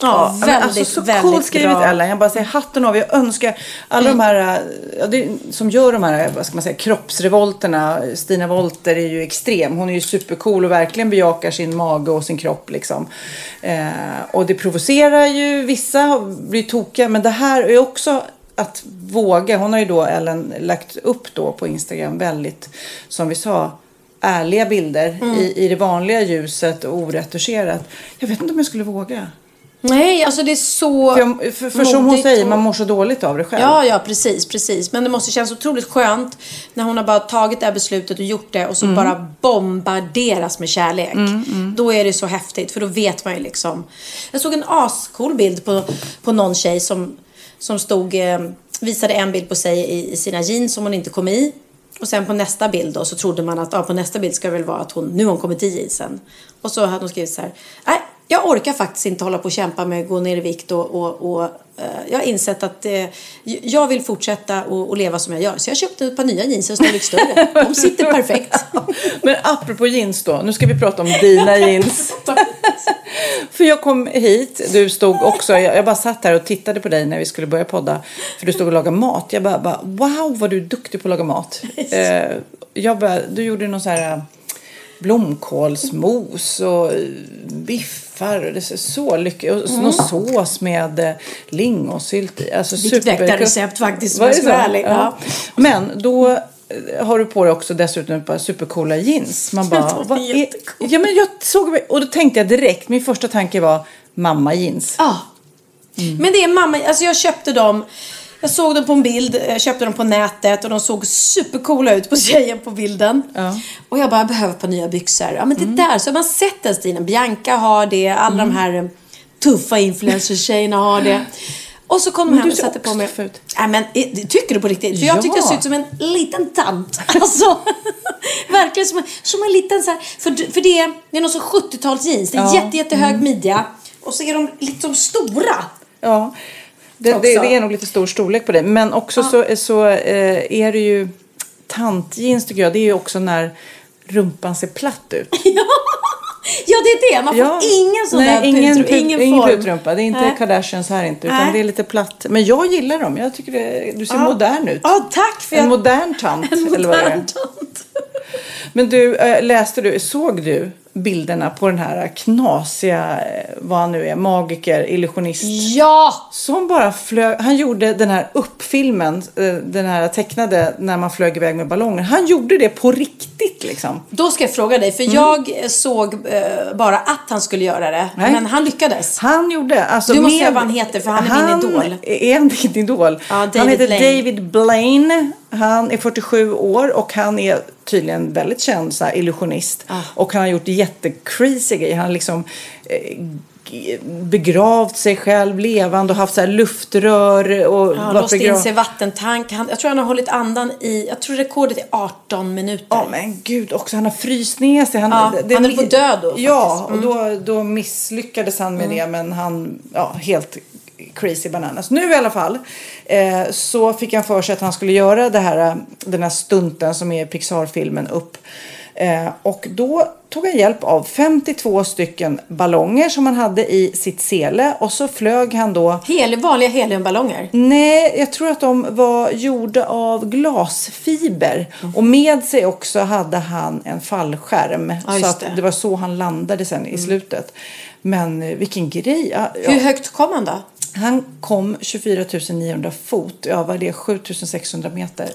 Ja, men väldigt, alltså, så väldigt coolt skrivet bra. Ellen. Jag bara säger hatten av. Jag önskar alla de här ja, det, som gör de här vad ska man säga, kroppsrevolterna. Stina Wolter är ju extrem. Hon är ju supercool och verkligen bejakar sin mage och sin kropp. Liksom. Eh, och det provocerar ju vissa, blir tokiga. Men det här är också att våga. Hon har ju då Ellen lagt upp då på Instagram väldigt, som vi sa, ärliga bilder Mm. i, i det vanliga ljuset och oretuscherat. Jag vet inte om jag skulle våga. Nej, alltså det är så För, för, för som hon säger, och- man mår så dåligt av det själv. Ja, ja, precis, precis. Men det måste kännas otroligt skönt när hon har bara tagit det här beslutet och gjort det och så Mm. bara bombarderas med kärlek. Mm, mm. Då är det så häftigt, för då vet man ju liksom. Jag såg en ascool bild på, på någon tjej som, som stod, eh, visade en bild på sig i, i sina jeans som hon inte kom i. Och sen på nästa bild då så trodde man att ah, på nästa bild ska det väl vara att hon, nu har hon kommit i jeansen. Och så hade hon skrivit så här, nej, jag orkar faktiskt inte hålla på och kämpa med att gå ner i vikt och, och, och eh, jag har insett att eh, jag vill fortsätta och, och leva som jag gör. Så jag köpte ett par nya jeans en storlek större. De sitter perfekt. Men apropå jeans då, nu ska vi prata om dina jeans. För jag kom hit, du stod också, jag, jag bara satt här och tittade på dig när vi skulle börja podda. För du stod och lagade mat. Jag bara, bara wow vad du är duktig på att laga mat. Eh, jag bara, du gjorde någon så här blomkålsmos och eh, biffar. och Det ser så lyckligt Och Mm. sås med eh, lingonsylt i. Alltså super- väktarrecept faktiskt, om jag ska vara så? ärlig. Ja. Men då eh, har du på dig också dessutom ett par supercoola jeans. Man bara, är vad är... Ja men jag såg, och då tänkte jag direkt, min första tanke var mamma jeans. Ja. Men det är mamma, alltså jag köpte dem. Jag såg dem på en bild, jag köpte dem på nätet och de såg supercoola ut på tjejen på bilden. Och jag bara, jag behöver par nya byxor. Ja men det Mm. där, så har man sett den stilen. Bianca har det, alla de här eh, tuffa influencer-tjejerna har det. Och så kom de hem och satte på mig. ut. Nej men eh, tycker du på riktigt? För jag Ja. tyckte jag såg ut som en liten tant. Alltså, verkligen som en, som en liten så här, för, för det, det är någon sån 70-tals jeans. Det är Ja. jätte, jättehög Mm. midja. Och så är de liksom stora. Ja, det, det, det är nog lite stor storlek på det. Men också så, så eh, är det ju tantjeans tycker jag. Det är ju också när rumpan ser platt ut. Ja, det är det. Man får ingen sån Nej, där ingen, put, ingen, ingen form. putrumpa. Det är inte Nej. Kardashians här inte. Utan Nej. det är lite platt. Men jag gillar dem. Jag tycker det, du ser Ja. modern ut. Ja, tack för En jag- modern tant. En eller vad är. modern tant. Men du, eh, läste du, såg du bilderna på den här knasiga, eh, vad han nu är, magiker, illusionist? Ja! Som bara flög, han gjorde den här uppfilmen, eh, den här tecknade när man flög iväg med ballonger. Han gjorde det på riktigt liksom. Då ska jag fråga dig, för jag såg eh, bara att han skulle göra det. Nej. Men han lyckades. Han gjorde, alltså Du måste med- säga vad han heter, för han är min idol. Är han din idol? David han heter Blaine. David Blaine. Han är 47 år och han är tydligen väldigt känd så här, illusionist. Ah. Och han har gjort jättecrazy grejer. Han har liksom eh, begravt sig själv levande och haft så här luftrör. Och Ja, han låst in begrav- sig i vattentank. Han, jag tror han har hållit andan i, jag tror rekordet är 18 minuter. Ja men gud också, han har fryst ner sig. Han, Ja, han höll på att dö då, Ja. Mm. och då, då misslyckades han med det. Men han, ja, helt crazy bananas. Nu i alla fall eh, så fick han för sig att han skulle göra det här, eh, den här stunten som är Pixar-filmen upp. Eh, och då tog han hjälp av 52 stycken ballonger som han hade i sitt sele. Och så flög han då Hel, vanliga heliumballonger. Nej, jag tror att de var gjorda av glasfiber. Och med sig också hade han en fallskärm. Ja, så det. det var så han landade sen i slutet. Men eh, vilken grej. Ja. Hur högt kom han då? Han kom 24 900 fot. Ja, vad är det? 7 600 meter.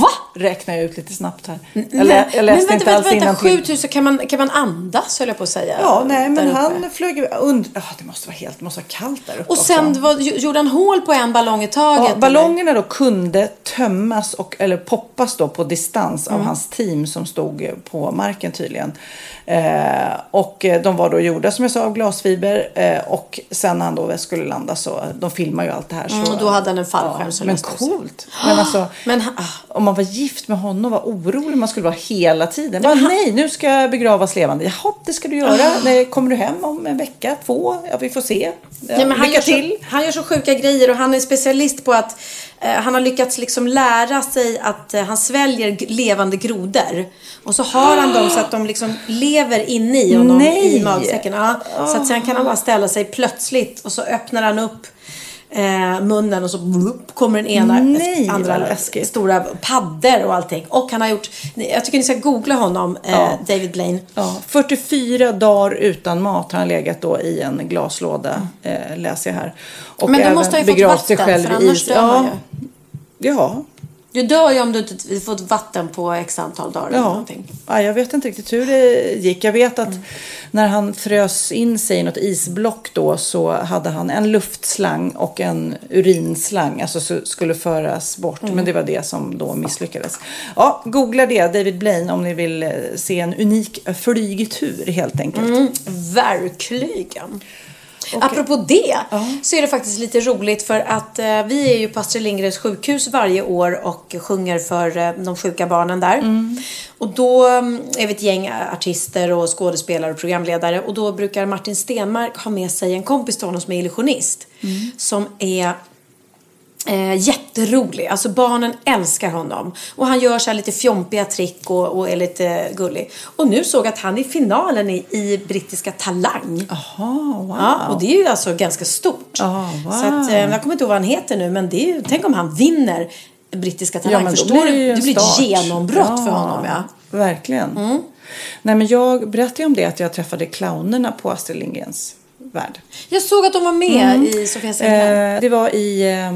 Va? Räknar jag ut lite snabbt här. Men, Eller, jag läste men vänta, inte vänta, alls vänta, innantill. 7000, kan man, kan man andas höll jag på att säga? Ja, nej, men han flög under... Ja, det måste vara helt... Det måste vara kallt där uppe Och sen också. var, gjorde han hål på en ballong i taget? Ja, ballongerna då kunde tömmas och, eller poppas då på distans av Mm. hans team som stod på marken tydligen. Eh, och eh, de var då gjorda som jag sa av glasfiber eh, och sen när han då skulle landa så, de filmar ju allt det här. Så, Mm, och då hade han en fallskärm som Men coolt. Men alltså, Men han- om man var gift med honom var orolig man skulle vara hela tiden. Bara, nej, nu ska jag begravas levande. Jaha, det ska du göra. Ah. Nej, kommer du hem om en vecka, två? Ja, vi får se. Ja, Nej, men han, gör till. Så, han gör så sjuka grejer och han är specialist på att eh, han har lyckats liksom lära sig att eh, han sväljer levande grodor. Och så har han dem så att de liksom lever inne i honom Nej. i magsäcken. Ja, Så att sen kan han bara ställa sig plötsligt och så öppnar han upp eh, munnen och så blup, kommer den ena Nej, andra läskigt. stora paddor och allting. Och han har gjort, jag tycker ni ska googla honom, eh, Ja. David Blaine. Ja, 44 dagar utan mat har han legat då i en glaslåda, eh, läser jag här. Och Men då måste han ju fått sig vatten, själv för i annars is. dör Ja, ja, Du dör ju om du inte fått vatten på x antal dagar eller ja. någonting. ja. Jag vet inte riktigt hur det gick. Jag vet att när han frös in sig i något isblock då så hade han en luftslang och en urinslang. Alltså så skulle föras bort. Mm. Men det var det som då misslyckades. Ja, googla det, David Blaine, om ni vill eh, se en unik flygtur helt enkelt. Mm, verkligen. Apropå det så är det faktiskt lite roligt för att eh, vi är ju på Astrid Lindgrens sjukhus varje år och sjunger för eh, de sjuka barnen där. Och då mm, är vi ett gäng artister och skådespelare och programledare och då brukar Martin Stenmark ha med sig en kompis till honom som är illusionist. Som är Eh, jätterolig. Alltså barnen älskar honom. Och han gör så lite fjompiga trick och, och är lite gullig. Och nu såg jag att han är i finalen i, i brittiska Talang. Jaha, wow. Ja, och det är ju alltså ganska stort. Ja, wow. Så att, eh, jag kommer inte ihåg vad han heter nu, men det är ju, tänk om han vinner brittiska Talang. Ja, men Förstår blir du? det blir ett genombrott för honom. Ja. Verkligen. Nej, men jag berättade ju om det att jag träffade clownerna på Astrid Lindgrens värld. Jag såg att de var med i Sofias änglar. Eh, det var i, eh,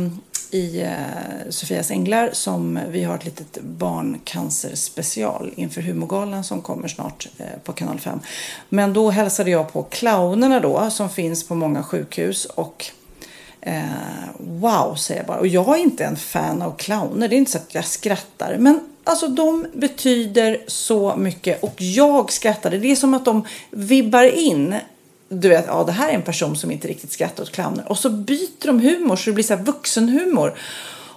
i eh, Sofias änglar som vi har ett litet barncancerspecial inför humorgalan som kommer snart eh, på kanal 5. Men då hälsade jag på clownerna då som finns på många sjukhus och Eh, wow, säger jag bara. Och jag är inte en fan av clowner. Det är inte så att jag skrattar. Men alltså de betyder så mycket. Och jag skrattade. Det är som att de vibbar in. Du vet, ja det här är en person som inte riktigt skrattar åt clowner. Och så byter de humor så det blir så här vuxenhumor.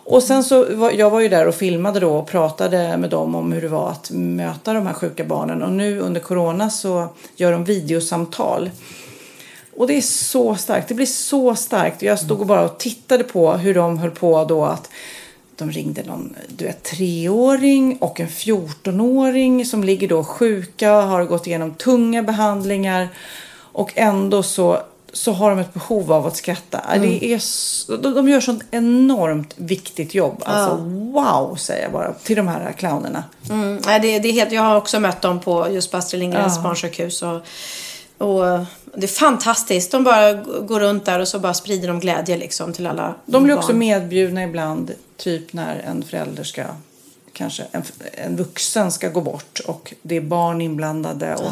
Och sen så, var, jag var ju där och filmade då och pratade med dem om hur det var att möta de här sjuka barnen. Och nu under corona så gör de videosamtal. Och det är så starkt. Det blir så starkt. Jag stod och bara och tittade på hur de höll på då att de ringde någon du vet, treåring och en 14-åring som ligger då sjuka, har gått igenom tunga behandlingar och ändå så, så har de ett behov av att skratta. Det är så, de, de gör sånt enormt viktigt jobb. Alltså wow säger jag bara till de här clownerna. Mm, nej, det, det är helt, jag har också mött dem på just på Astrid Lindgrens Ja. barnsjukhus. Och, och det är fantastiskt. De bara går runt där och så bara sprider de glädje liksom till alla De blir barn. också medbjudna ibland, typ när en förälder ska, kanske en, en vuxen ska gå bort och det är barn inblandade. Och,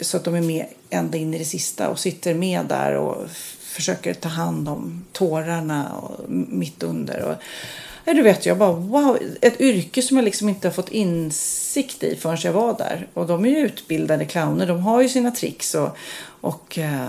Så att de är med ända in i det sista och sitter med där och försöker ta hand om tårarna och, mitt under. Och, ja, du vet, jag bara wow, ett yrke som jag liksom inte har fått insikt i förrän jag var där. Och de är ju utbildade clowner, de har ju sina tricks och, och eh,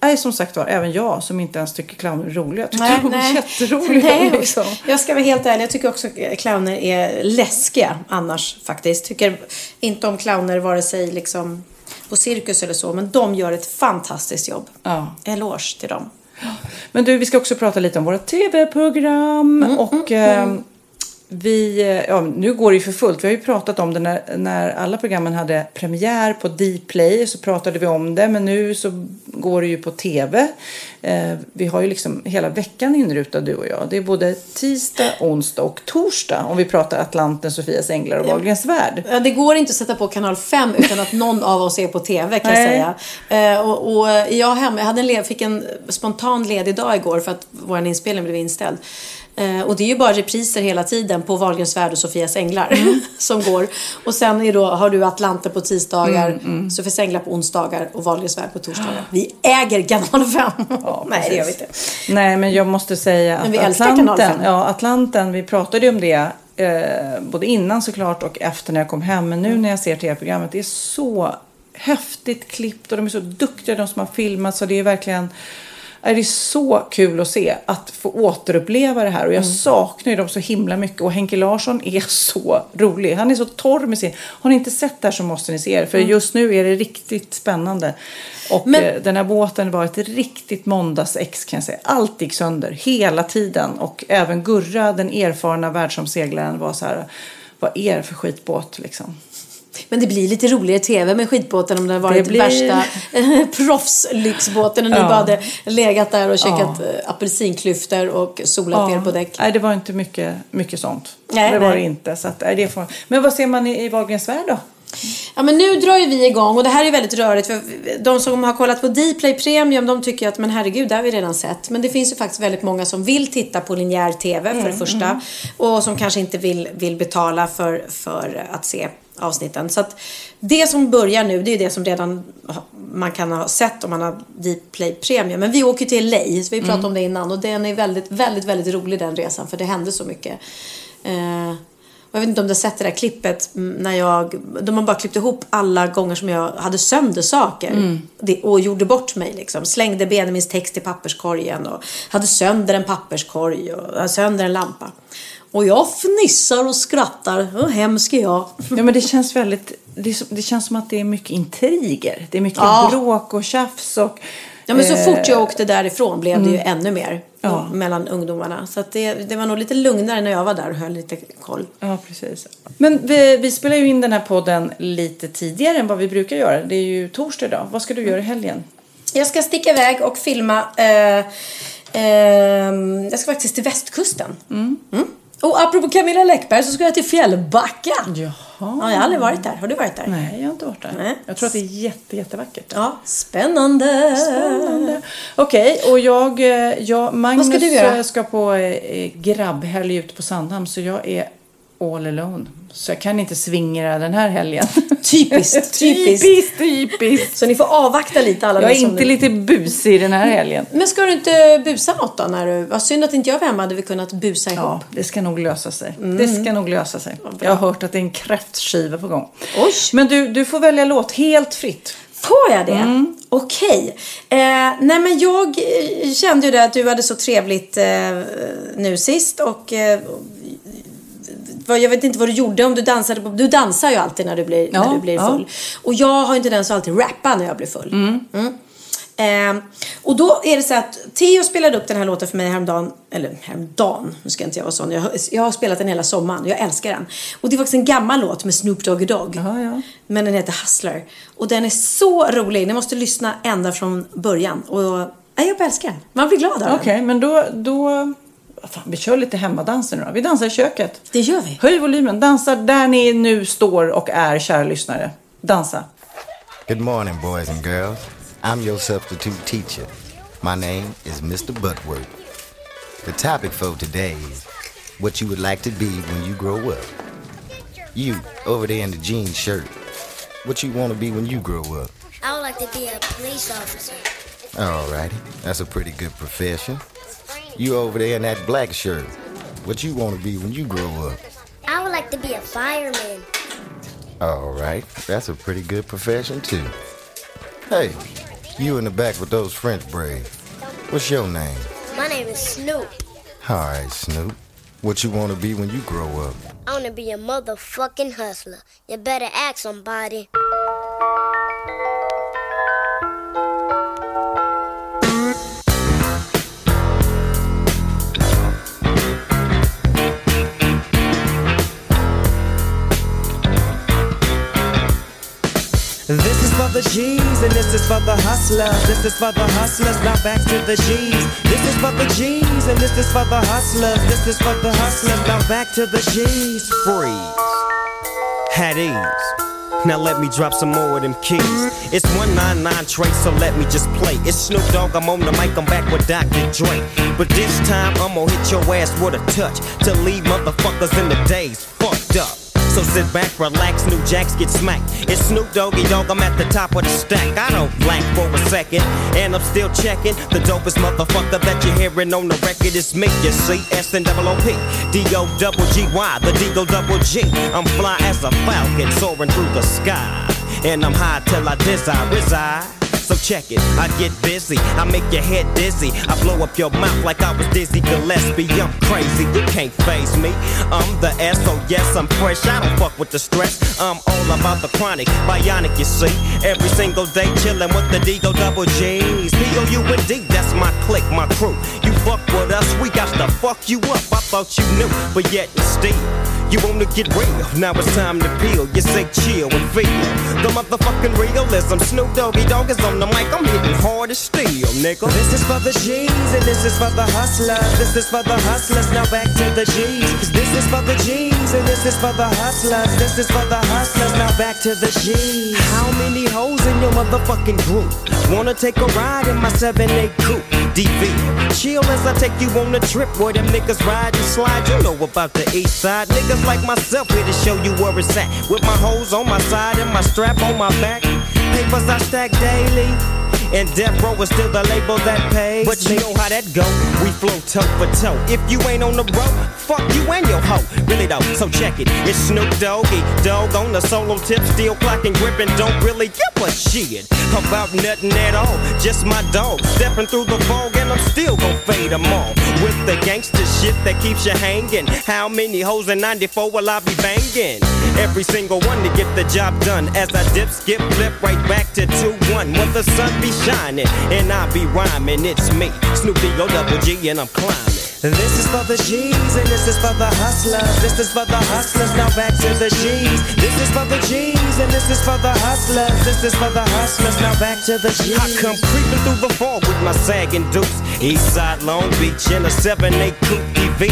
Nej, som sagt var, även jag som inte ens tycker clowner är roliga. tyckte Nej, de var nej. jätteroliga. Nej, liksom. Jag ska vara helt ärlig, jag tycker också att clowner är läskiga annars faktiskt. Tycker inte om clowner vare sig liksom på cirkus eller så, men de gör ett fantastiskt jobb. Ja. Eloge till dem. Men du, vi ska också prata lite om våra tv-program. Mm, och eh, vi, eh, ja, nu går det ju för fullt. Vi har ju pratat om det när, när alla programmen hade premiär på Dplay så pratade vi om det. Men nu så går det ju på tv. Eh, vi har ju liksom hela veckan inrutad du och jag. Det är både tisdag, onsdag och torsdag om vi pratar Atlanten, Sofias änglar och Wahlgrens värld. Ja, det går inte att sätta på kanal 5 utan att någon av oss är på TV kan jag Nej. säga. Eh, och, och jag, hem, jag hade en, fick en spontan ledig dag igår för att vår inspelning blev inställd. Eh, och det är ju bara repriser hela tiden på Wahlgrens värld och Sofias änglar Mm. som går. Och sen är då, har du Atlanten på tisdagar, Mm, mm. Sofias änglar på onsdagar och Wahlgrens värld på torsdagar. Vi äger kanal 5! Nej, det gör vi inte. Nej, men jag måste säga att Atlanten, ja, Atlanten, vi pratade ju om det eh, både innan såklart och efter när jag kom hem. Men nu Mm. när jag ser tv-programmet, det är så häftigt klippt och de är så duktiga de som har filmat så det är verkligen är det så kul att se att få återuppleva det här och jag Mm. saknar ju dem så himla mycket och Henke Larsson är så rolig. Han är så torr med sin... Har ni inte sett det här så måste ni se det för Mm. just nu är det riktigt spännande. Och Men- eh, den här båten var ett riktigt måndagsex kan jag säga. Allt gick sönder hela tiden och även Gurra, den erfarna världsomseglaren var så här, vad är det för skitbåt liksom? Men det blir lite roligare tv med skitbåten om det Det varit blir- värsta proffslyxbåten och ni Ja. bara hade legat där och käkat Ja. eh, apelsinklyftor och solat er på däck. Nej, det var inte mycket, mycket sånt. Nej, det var nej. det inte. Så att, nej, det får... Men vad ser man i, i Wahlgrens värld då? Ja men nu drar ju vi igång och det här är väldigt rörigt för de som har kollat på Dplay Premium de tycker att men herregud det har vi redan sett. Men det finns ju faktiskt väldigt många som vill titta på linjär TV för Mm, det första. mm. Och som kanske inte vill, vill betala för, för att se avsnitten. Så att det som börjar nu det är det som redan man kan ha sett om man har Dplay Premium. Men vi åker till LA, så vi pratade Mm. om det innan. Och den är väldigt, väldigt, väldigt rolig den resan för det hände så mycket. Eh, jag vet inte om du har sett det där klippet när jag, de har bara klippt ihop alla gånger som jag hade sönder saker. Mm. Och gjorde bort mig liksom. Slängde Benjamins text i papperskorgen och hade sönder en papperskorg och sönder en lampa. Och jag fnissar och skrattar. Hur hemsk är jag? Ja, men det känns väldigt... Det, det känns som att det är mycket intriger. Det är mycket Ja. bråk och tjafs och... Ja men så eh, fort jag åkte därifrån blev det ju mm. ännu mer Ja. mellan ungdomarna. Så det, det var nog lite lugnare när jag var där och höll lite koll. Ja, precis. Men vi, vi spelar ju in den här podden lite tidigare än vad vi brukar göra. Det är ju torsdag idag. Vad ska du göra i helgen? Jag ska sticka iväg och filma. Eh, ehm, jag ska faktiskt till västkusten. Mm. Och apropå Camilla Läckberg så ska jag till Fjällbacka. Jaha. Ja, jag har aldrig varit där. Har du varit där? Nej, jag har inte varit där. Nej. Jag tror att det är jätte, jättevackert. Ja, spännande. Spännande. Okej, och jag, eh, jag Magnus ska du göra? eh, ska på eh, grabbhelg ute på Sandhamn så jag är all alone. Så jag kan inte svingra den här helgen. Typiskt, typiskt. typiskt, typiskt. Så ni får avvakta lite alla Jag ni är inte nu- lite busig den här helgen. Men ska du inte busa något då? När du... Vad synd att inte jag var hemma. Hade vi kunnat busa ihop. Ja, det ska nog lösa sig. Mm. Det ska nog lösa sig. Jag har hört att det är en kräftskiva på gång. Oj. Men du, du får välja låt helt fritt. Får jag det? Mm. Okej. Eh, nej men jag eh, kände ju det att du hade så trevligt eh, nu sist och eh, jag vet inte vad du gjorde om du dansade på, Du dansar ju alltid när du blir, Ja, när du blir ja. full. Och jag har en tendens att alltid rappa när jag blir full. Mm. Eh, och då är det så att Theo spelade upp den här låten för mig häromdagen. Eller häromdagen, nu ska inte jag vara sån. Jag, jag har spelat den hela sommaren. Jag älskar den. Och det är faktiskt en gammal låt med Snoop Doggy Dogg. Men den heter Hustler. Och den är så rolig. Ni måste lyssna ända från början. Och nej, jag älskar den. Man blir glad av den. Okej, men då... då... Fan, vi kör lite hemmadanser nu då. Vi dansar i köket. Det gör vi. Höj volymen. Dansa där ni nu står och är, kära lyssnare. Dansa. Good morning, boys and girls. I'm your substitute teacher. My name is Mr. Butworth. The topic for today is what you would like to be when you grow up. You, over there in the jean shirt, what you want to be when you grow up. I would like to be a police officer. Alrighty, that's a pretty good profession. You over there in that black shirt, what you want to be when you grow up. I would like to be a fireman. Alright, that's a pretty good profession too. Hey, you in the back with those French braids. What's your name? My name is Snoop. Alright, Snoop. What you want to be when you grow up? I want to be a motherfucking hustler. You better ask somebody. This is for the G's and this is for the hustlers. This is for the hustlers. Now back to the G's. This is for the G's and this is for the hustlers. This is for the hustlers. Now back to the G's. Freeze. Had ease. Now let me drop some more of them keys. It's 199 trace, so let me just play. It's Snoop Dogg, I'm on the mic, I'm back with Dr. Dre. But this time I'm gonna hit your ass with a touch to leave motherfuckers in the up. So sit back, relax, new jacks get smacked. It's Snoop Doggy Dogg, I'm at the top of the stack. I don't blank for a second, and I'm still checking. The dopest motherfucker that you're hearing on the record is me. You see, S and double O P, D O double G Y, the D O double G. I'm fly as a falcon soaring through the sky, and I'm high till I desire reside. So check it, I get busy, I make your head dizzy. I blow up your mouth like I was Dizzy Gillespie. I'm crazy, you can't phase me. I'm the S, so yes, I'm fresh. I don't fuck with the stress. I'm all about the chronic, bionic, you see. Every single day chillin' with the D-O double G's. P-O-U-N-D, that's my clique, my crew. You fuck with us, we got to fuck you up. I thought you knew, but yet and still. You wanna get real, now it's time to peel. You say chill and feel the motherfucking realism. Snoop Doggy Dogg is on the mic, I'm hitting hard as steel, nigga. This is for the G's and this is for the hustlers. This is for the hustlers, now back to the G's. 'Cause this is for the G's and this is for the hustlers. This is for the hustlers, now back to the G's. How many hoes in your motherfucking group wanna take a ride in my 7-8 coupe? DV, chill as I take you on a trip where them niggas ride and slide. You know about the east side. Niggas like myself here to show you where it's at. With my hoes on my side and my strap on my back. Papers I stack daily. And death row is still the label that pays. But you know how that go. We flow toe for toe. If you ain't on the road, fuck you and your hoe. Really though, so check it. It's Snoop Doggy, dog on the solo tip, still clocking, gripping. Don't really give a shit about nothing at all. Just my dog stepping through the fog, and I'm still gon' fade them all with the gangster shit that keeps you hanging. How many hoes in '94 will I be banging? Every single one to get the job done. As I dip, skip, flip right back to 2-1. When the sun be shining and I be rhyming, it's me, Snoop D-O double G, and I'm climbing. This is for the G's and this is for the hustlers. This is for the hustlers. Now back to the G's. This is for the G's and this is for the hustlers. This is for the hustlers. Now back to the G's. I come creeping through the fall with my sagging dukes. Eastside Long Beach in a 7-8 coupe DV.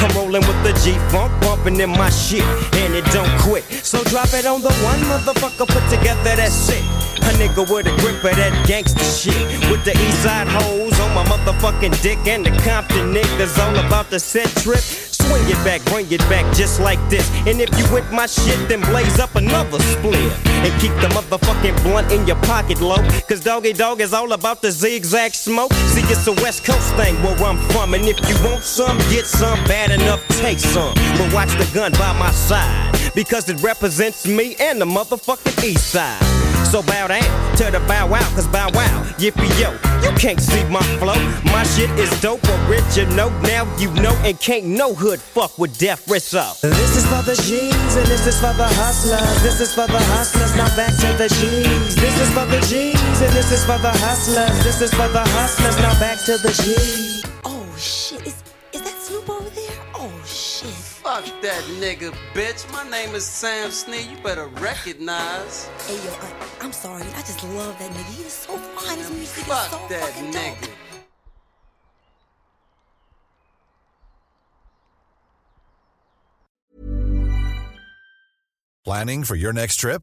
I'm rolling with the G-Funk, bumping in my shit, and it don't quit. So drop it on the one motherfucker put together that's it. A nigga with a grip of that gangster shit. With the east side hoes on my motherfucking dick and the Compton niggas all about the set trip. Swing it back, bring it back just like this. And if you with my shit, then blaze up another split. And keep the motherfucking blunt in your pocket low. Cause Doggy Dog is all about the zigzag smoke. See, it's a West Coast thing where I'm from. And if you want some, get some. Bad enough, take some. But watch the gun by my side. Because it represents me and the motherfucking east side. So bow down to the bow wow, cause bow wow, yippee yo, you can't see my flow. My shit is dope, original, now you know, and can't no hood fuck with death wrist up. This is for the G's, and this is for the hustlers. This is for the hustlers, now back to the G's. This is for the G's, and this is for the hustlers. This is for the hustlers, now back to the G's. Oh shit, Fuck that nigga, bitch. My name is Sam Snee. You better recognize. Hey yo, I, I'm sorry, I just love that nigga. He is so fine. His music is so that fucking dope. nigga. Planning for your next trip?